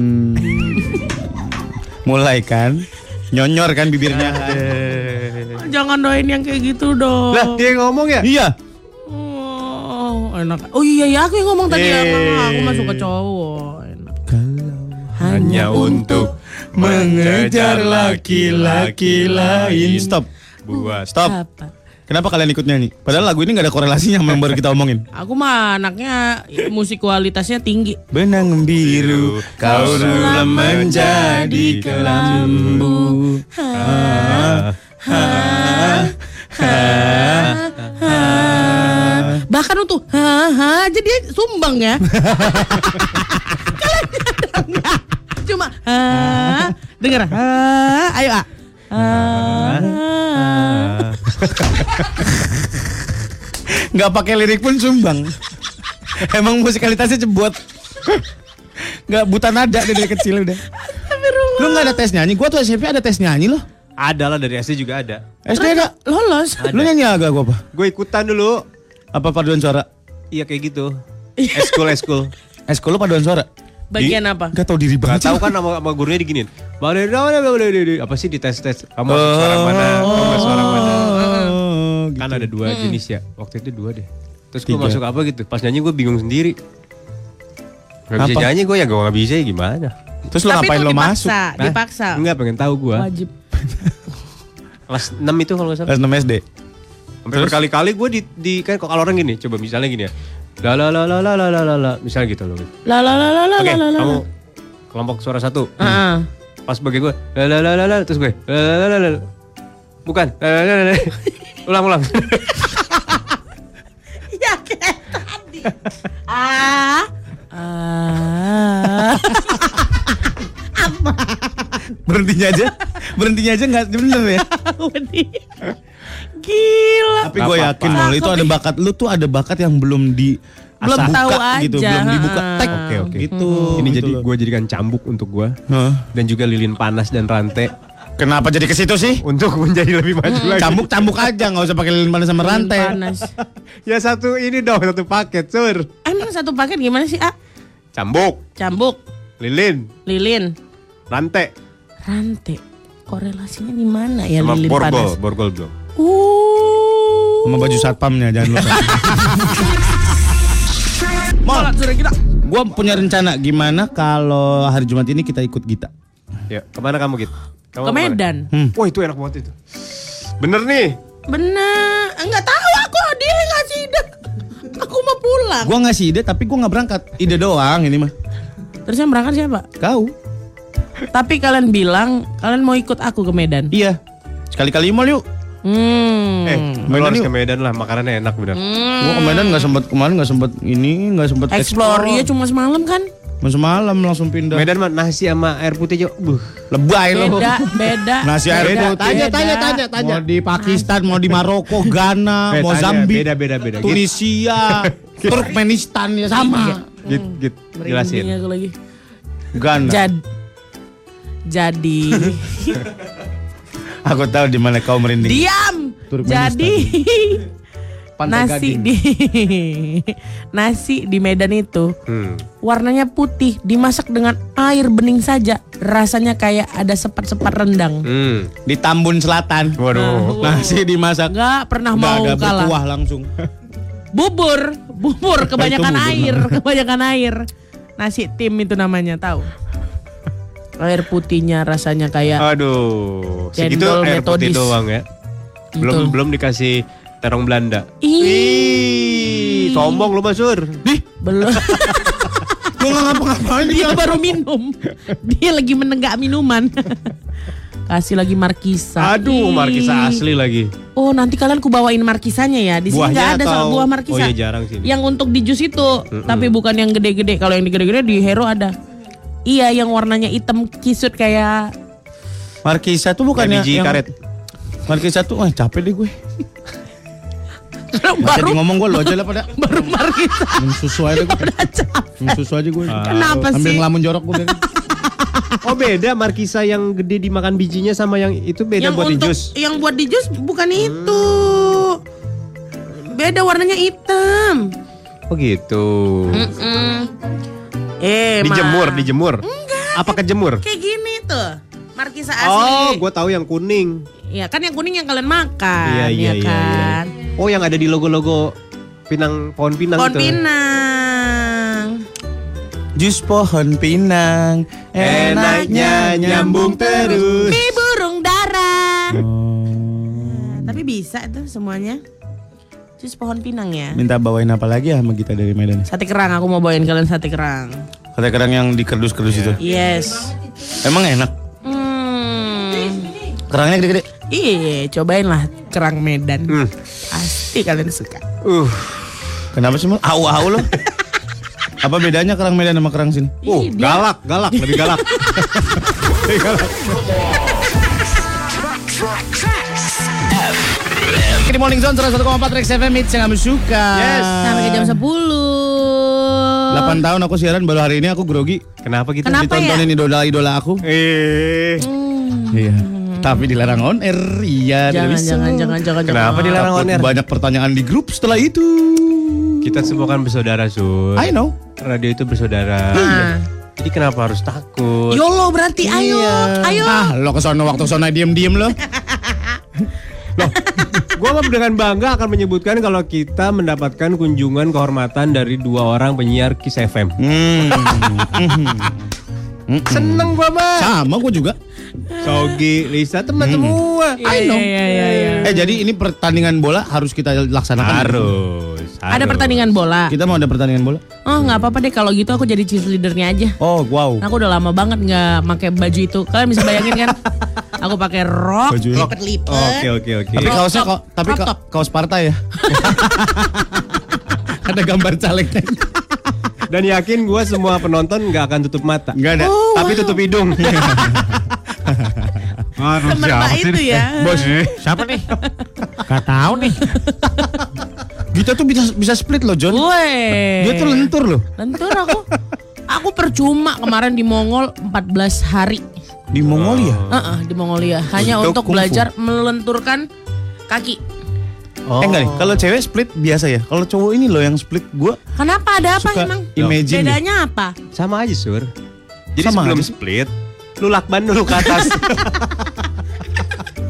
Mulai kan? Nyonyor kan bibirnya. Jangan doain yang kayak gitu dong. Lah, dia yang ngomong ya? Iya. Oh, enak. Oh iya ya aku yang ngomong tadi ya. Aku mah suka cowok. Enak. Hanya untuk mengejar laki-laki lain. Stop. buat Stop. Apa? Kenapa kalian ikut nyanyi? Padahal lagu ini gak ada korelasinya sama yang baru kita omongin. Aku mah anaknya musikalitasnya tinggi. Benang biru, kau sulam menjadi kelambu. Ha, ha, ha. Bahkan untuk ha ha aja dia sumbang ya. Kalian nggak? Cuma ha, dengar ha, ayo ah. Ha, Gak pakai lirik pun sumbang. Emang musikalitasnya cebuat. Gak buta nada dari kecil udah. Lu gak ada tes nyanyi? Gua tuh SMP ada tes nyanyi loh. Ada lah dari SD juga ada. SD ada. Lolos. Lu nyanyi agak gua apa? Gue ikutan dulu. Apa paduan suara? Iya kayak gitu. Eskul eskul. Eskul lu paduan suara? Bagian apa? Gak tau diri Gak banget. tahu kan sama, sama gurunya diginin. Mana mana mana apa sih di tes tes kamu masuk suara mana? Kamu masuk suara mana? Oh, gitu. Kan ada dua jenis ya. Waktu itu dua deh. Terus gue Tiga. masuk apa gitu. Pas nyanyi gue bingung sendiri. Gak bisa nyanyi gue ya gue gak bisa ya gimana. Terus lu Tapi ngapain lo dipaksa, masuk? Hah? dipaksa. Enggak pengen tahu gue. Wajib. Kelas 6 itu kalau gak salah. Kelas 6 SD. Sampai berkali-kali gue di, di kan kalau orang gini, coba misalnya gini ya. La la la la la la la la la misalnya gitu loh. La la la la la Oke, la la. kamu kelompok suara satu. Heeh. Pas bagi gue, la la la la la terus gue, la la la la la. Bukan, la la la la. la. Ulang ulang. Ya kayak tadi. Ah. Ah. Berhentinya aja. Berhentinya aja gak bener ya. Gila. Tapi gue yakin. Mol itu ada bakat. Lu tuh ada bakat yang belum di Belum buka tahu gitu, aja, belum dibuka tek. Oke, oke. Gitu. Ini gitu jadi gue jadikan cambuk untuk gue Hah? dan juga lilin panas dan rantai Kenapa jadi ke situ sih? untuk menjadi lebih maju lagi. Cambuk-cambuk aja, nggak usah pakai lilin panas sama rantai. Panas. Ya satu ini dong, satu paket, sur. Emang satu paket gimana sih, Ah? Cambuk, Cambuk, lilin, lilin, rantai, rantai. Korelasinya di mana ya sama lilin borgol, panas? borgol belum. Uh. Sama baju satpamnya jangan lupa. Kita. gue punya rencana gimana kalau hari Jumat ini kita ikut Gita. Ya, ke mana kamu gitu? Kamu Ke? Medan. Wah itu enak banget itu. Bener nih. Bener. Enggak tahu aku dia yang ngasih ide. Aku mau pulang. Gue ngasih ide tapi gue nggak berangkat. Ide doang ini mah. Terus yang berangkat siapa? Kau? Tapi kalian bilang kalian mau ikut aku ke Medan. Iya. Sekali-kali mall yuk. Hmm. Eh, Medan harus ke Medan lah, makanannya enak bener. Gue ke Medan nggak sempet kemarin nggak sempet ini nggak sempet Explore iya cuma semalam kan? Masuk malam langsung pindah. Medan mah nasi sama air putih aja. Buh. Lebay lo. Beda, beda. Nasi air Beda, putih. tanya, tanya, tanya, tanya. Mau di Pakistan, mau di Maroko, Ghana, Eh, Mozambik, beda, beda, beda. Tunisia, Turkmenistan ya sama. Git, git, jelasin. Aku lagi. Ghana. Jad jadi Aku tahu di mana kau merinding. diam. Jadi Pantai nasi Gading. di nasi di Medan itu Hmm. warnanya putih dimasak dengan air bening saja rasanya kayak ada sepat-sepat rendang Hmm. Di Tambun Selatan. Waduh. Nasi dimasak. nggak pernah Udah mau ada kalah berkuah langsung. bubur bubur kebanyakan bubur. air kebanyakan air nasi tim itu namanya tahu air putihnya rasanya kayak Aduh. Segitu air putih metodis. doang ya. Belum Betul. belum dikasih terong Belanda. ih Sombong lu Masur. belum Gue nggak ngapa-ngapain dia baru minum dia lagi menenggak minuman kasih lagi markisa Aduh, Ih. markisa asli lagi. oh nanti kalian ku bawain markisanya ya di sini nggak ada soal buah markisa Oh iya, jarang sini. yang untuk di jus itu tapi bukan yang gede-gede kalau yang gede-gede di hero ada iya yang warnanya hitam kisut kayak Markisa tuh bukan Kayak biji yang karet. Markisa tuh, wah capek deh gue. Baru jadi ngomong gue lo aja lah pada. baru markisa Minum susu aja gue. Minum susu aja gue. Kenapa Ambil sih? ngelamun jorok gue. Oh beda markisa yang gede dimakan bijinya sama yang itu beda yang buat di untuk jus. yang buat di jus bukan itu beda warnanya hitam Oh gitu. Mm-mm. Eh Dijemur, Ma. dijemur. Apa kejemur? kayak gini tuh markisa asli Oh, gue tahu yang kuning. ya kan yang kuning yang kalian makan Iya, iya, ya iya, kan Oh, yang ada di logo-logo Pinang pohon pinang pohon itu. pinang Jus pohon pinang. Enaknya nyambung terus. di burung dara Oh. tapi bisa tuh semuanya jus pohon pinang ya Minta bawain apa lagi ya sama kita dari Medan? sate kerang aku mau bawain kalian sate kerang Kata kadang yang di kerdus-kerdus itu. yes Emang enak. hmm. Kerangnya gede-gede. Iya, cobain lah kerang Medan. Hmm. Pasti kalian suka. Uh, Kenapa sih mal? Au-au lo. apa bedanya kerang Medan sama kerang sini? uh, galak, galak, lebih galak. Lebih galak. Di Morning Zone 101,4 Rex FM Hits yang kamu suka. Yes. Sampai ke jam 10. 8 tahun aku siaran baru hari ini aku grogi. Kenapa gitu? Kenapa ya? Ditontonin idola-idola aku. Eh, Hmm. Iya. Tapi dilarang on air. Iya, Jangan, bisa. jangan, jangan, jangan, Kenapa jangan. dilarang on air? Banyak pertanyaan di grup setelah itu. Kita semua kan bersaudara, Sur. I know. Radio itu bersaudara. Nah. Jadi kenapa harus takut? YOLO berarti ayo, ayo. Ah, lo ke sono waktu sono diem-diem lo. Gua mah dengan bangga akan menyebutkan kalau kita mendapatkan kunjungan kehormatan dari dua orang penyiar Kiss FM. Hmm. Seneng gua mah. Sama gue juga. Sogi, Lisa, teman semua. Iya, iya, iya, iya. Eh jadi ini pertandingan bola harus kita laksanakan. Harus. Ada harus. pertandingan bola. Kita mau ada pertandingan bola. Oh nggak apa-apa deh kalau gitu aku jadi cheerleadernya aja. Oh wow. Aku udah lama banget nggak pakai baju itu. Kalian bisa bayangin kan? Aku pakai rok, lipet-lipet. Oke, oke, oke. Tapi kaosnya kok tapi ka- kaos partai ya. ada gambar calegnya. Dan yakin gua semua penonton nggak akan tutup mata. Enggak ada. Oh, Tapi tutup hidung. Semerbak itu ya. Bos, Siapa nih? Gak tahu nih. kita tuh bisa bisa split loh, John. Dia tuh lentur loh. Lentur aku. Aku percuma kemarin di Mongol 14 hari. Di Mongolia. Heeh, di Mongolia hanya Untuk untuk, belajar melenturkan kaki. Eh enggak nih, kalau cewek split biasa ya. Kalau cowok ini loh yang split gua Kenapa ada apa emang? imagine. Bedanya apa? Sama aja, Sur. Jadi Sama sebelum aja. split, lu lakban dulu ke atas.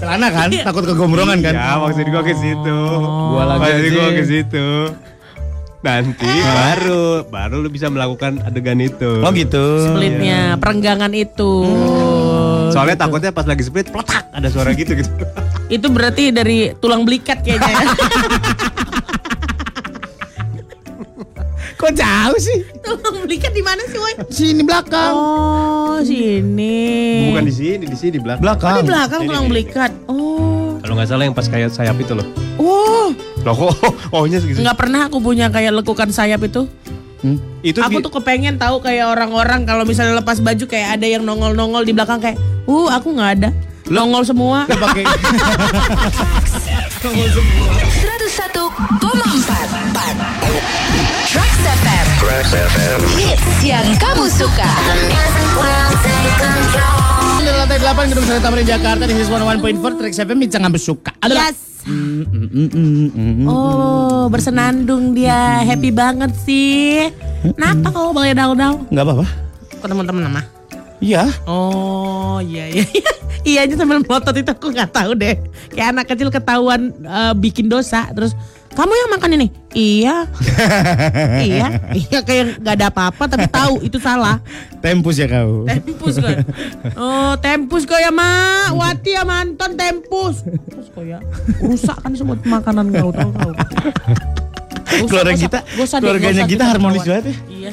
celana kan, takut kegombrongan kan. ya, maksud gua ke situ. Gua lagi maksud gua ke situ. Nanti baru baru lu bisa melakukan adegan itu. Oh gitu. Splitnya, perenggangan itu. Soalnya takutnya pas lagi split, peletak ada suara gitu gitu. Itu berarti dari tulang belikat kayaknya. ya. Kok jauh sih? tulang belikat di mana sih, woi? Sini belakang. Oh, sini. Bukan di sini, di sini di belakang. Belakang. Oh, di belakang tulang belikat. Oh. Kalau nggak salah yang pas kayak sayap itu loh. Oh, Loh kok ohnya segitu. nggak pernah aku punya kayak lekukan sayap itu. Itu aku tuh kepengen tahu kayak orang-orang kalau misalnya lepas baju kayak ada yang nongol-nongol di belakang kayak, "Uh, aku nggak ada." Nongol semua. pakai 101,4 Trax FM Hits yang kamu suka di lantai 8 Gedung Sari Tamrin Jakarta di His 101.4 Trax FM Bincang Ambes Suka. Adalah Yes. Oh, bersenandung dia. Happy banget sih. Kenapa kau boleh daun-daun? Enggak apa-apa. Ke teman-teman nama. Iya. Oh, iya iya. iya. Iya aja sambil melotot itu aku nggak tahu deh. Kayak anak kecil ketahuan eh, bikin dosa terus kamu yang makan ini? Iya. iya. Iya kayak nggak ada apa-apa tapi tahu itu salah. Tempus ya kau. Tempus kan. Oh, tempus kau ya, Mak. Wati ya Anton tempus. Terus kau ya. Rusak kan semua makanan kau tahu tahu. Keluarga kita- keluarganya kita harmonis banget ya. Iya.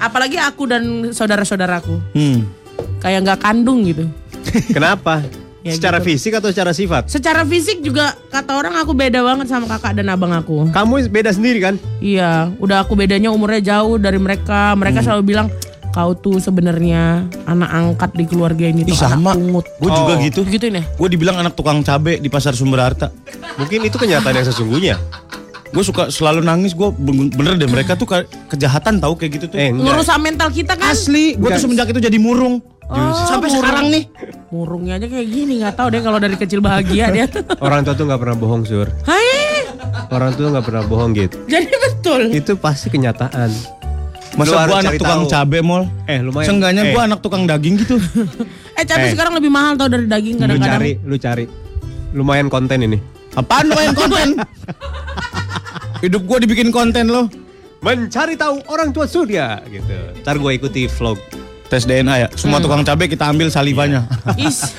Apalagi aku dan saudara-saudaraku. Hmm. Kayak nggak kandung gitu. Kenapa? Ya secara gitu. fisik atau secara sifat? Secara fisik juga kata orang aku beda banget sama kakak dan abang aku. Kamu beda sendiri kan? Iya, udah aku bedanya umurnya jauh dari mereka. Mereka Hmm. selalu bilang kau tuh sebenarnya anak angkat di keluarga ini Ih, sama. pungut. Gue juga Oh. gitu. Gitu ya? Gue dibilang anak tukang cabe di pasar Sumber Harta. Mungkin itu kenyataan yang sesungguhnya. Gue suka selalu nangis. Gue bener deh mereka tuh ke- kejahatan tahu kayak gitu tuh. Eh, enggak. Mental kita kan? Asli. Gue tuh semenjak itu jadi murung. Oh, Sampai murung. sekarang nih. Murungnya aja kayak gini nggak tahu deh kalau dari kecil bahagia dia. Orang tua tuh nggak pernah bohong, Sur. Hai, Orang tua nggak pernah bohong gitu. jadi betul. Itu pasti kenyataan. Lu Masa gue anak cari tukang tahu. cabe mall. Eh, lumayan. Seenggaknya Eh. gue anak tukang daging gitu. Eh cabai Eh. sekarang lebih mahal tau dari daging Lu kadang-kadang. cari, lu cari. Lumayan konten ini. Apaan lu main konten? Hidup gue dibikin konten lo. Mencari tahu orang tua surya gitu. Ntar gue ikuti vlog. Tes DNA ya. Semua tukang cabe kita ambil salivanya. Is,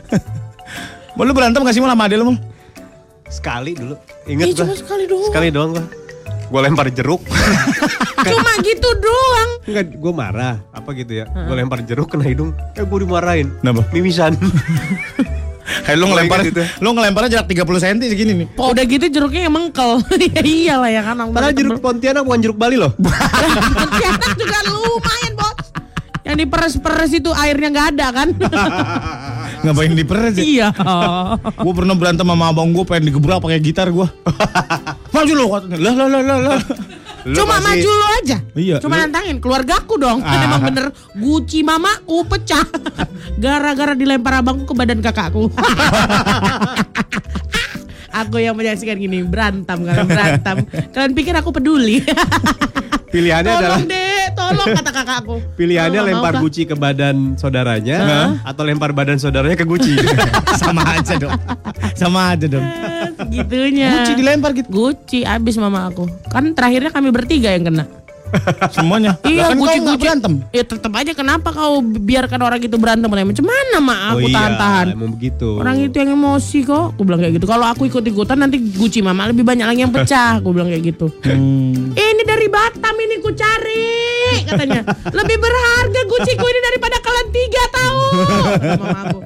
Mau lu berantem gak sih mal sama adek lu mal? Sekali dulu. Ingat gua. cuma sekali doang. Sekali doang gua. Gue lempar jeruk. cuma gitu doang. Enggak, gue marah. Apa gitu ya. Gue lempar jeruk kena hidung. Eh gue dimarahin. Kenapa? Mimisan. Hei lu ngelempar, Gua ingat itu. lu ngelemparnya jarak 30 cm segini nih. Oh, udah gitu jeruknya yang mengkel. ya iyalah ya kan. Padahal jeruk Pontianak bukan jeruk Bali loh. Pontianak juga lumayan bos. Yang diperes-peres itu airnya nggak ada kan? Ngapain diperes ya? iya. Gue pernah berantem sama abang gue pengen digebrak pakai gitar gue. Maju lo katanya. Lah lah lah lah lah. Lu Cuma masih- maju lo aja. Iya, Cuma lu- nantangin keluargaku dong. Kan Ah. emang bener guci mamaku pecah. Gara-gara dilempar abangku ke badan kakakku. aku yang menyaksikan gini berantem kalian berantem. Kalian pikir aku peduli? Pilihannya adalah tolong deh, tolong kata kakakku. pilihannya nggak lempar guci ke badan saudaranya atau lempar badan saudaranya ke guci. Sama aja dong. Sama aja dong. Segitunya. Guci dilempar gitu. Guci abis mama aku. Kan terakhirnya kami bertiga yang kena. Semuanya. Iya, kan guci kau nggak berantem. Ya tetap aja kenapa kau biarkan orang itu berantem? Macam mana mak aku oh iya, tahan-tahan? emang begitu. Orang itu yang emosi kok. Aku bilang kayak gitu. Kalau aku ikut-ikutan nanti guci mama lebih banyak lagi yang pecah. Aku bilang kayak gitu. Hmm. Ini dari Batam ini ku cari katanya. Lebih berharga guciku ini daripada kalian tiga tahu. Kata Mama aku.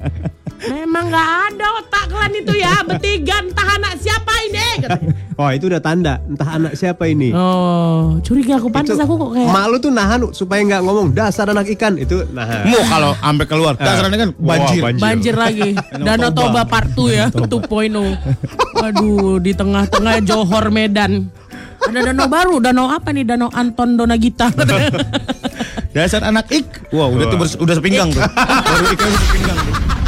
Memang nggak ada otak kalian itu ya bertiga entah anak siapa ini katanya. Oh itu udah tanda entah anak siapa ini. Oh curiga aku pantas Itu aku kok kayak Mak lu tuh nahan supaya nggak ngomong dasar anak ikan itu nahan. Mu kalau sampai keluar, dasarnya kan Wah, banjir. banjir. banjir lagi. Danau Toba part 2 ya, 2.0. Aduh, di tengah-tengah Johor Medan. Ada danau baru, danau apa nih? Danau Anton Donagita. Dasar anak ik. Wah, udah tuh udah sepinggang tuh. Baru ikan sepinggang tuh.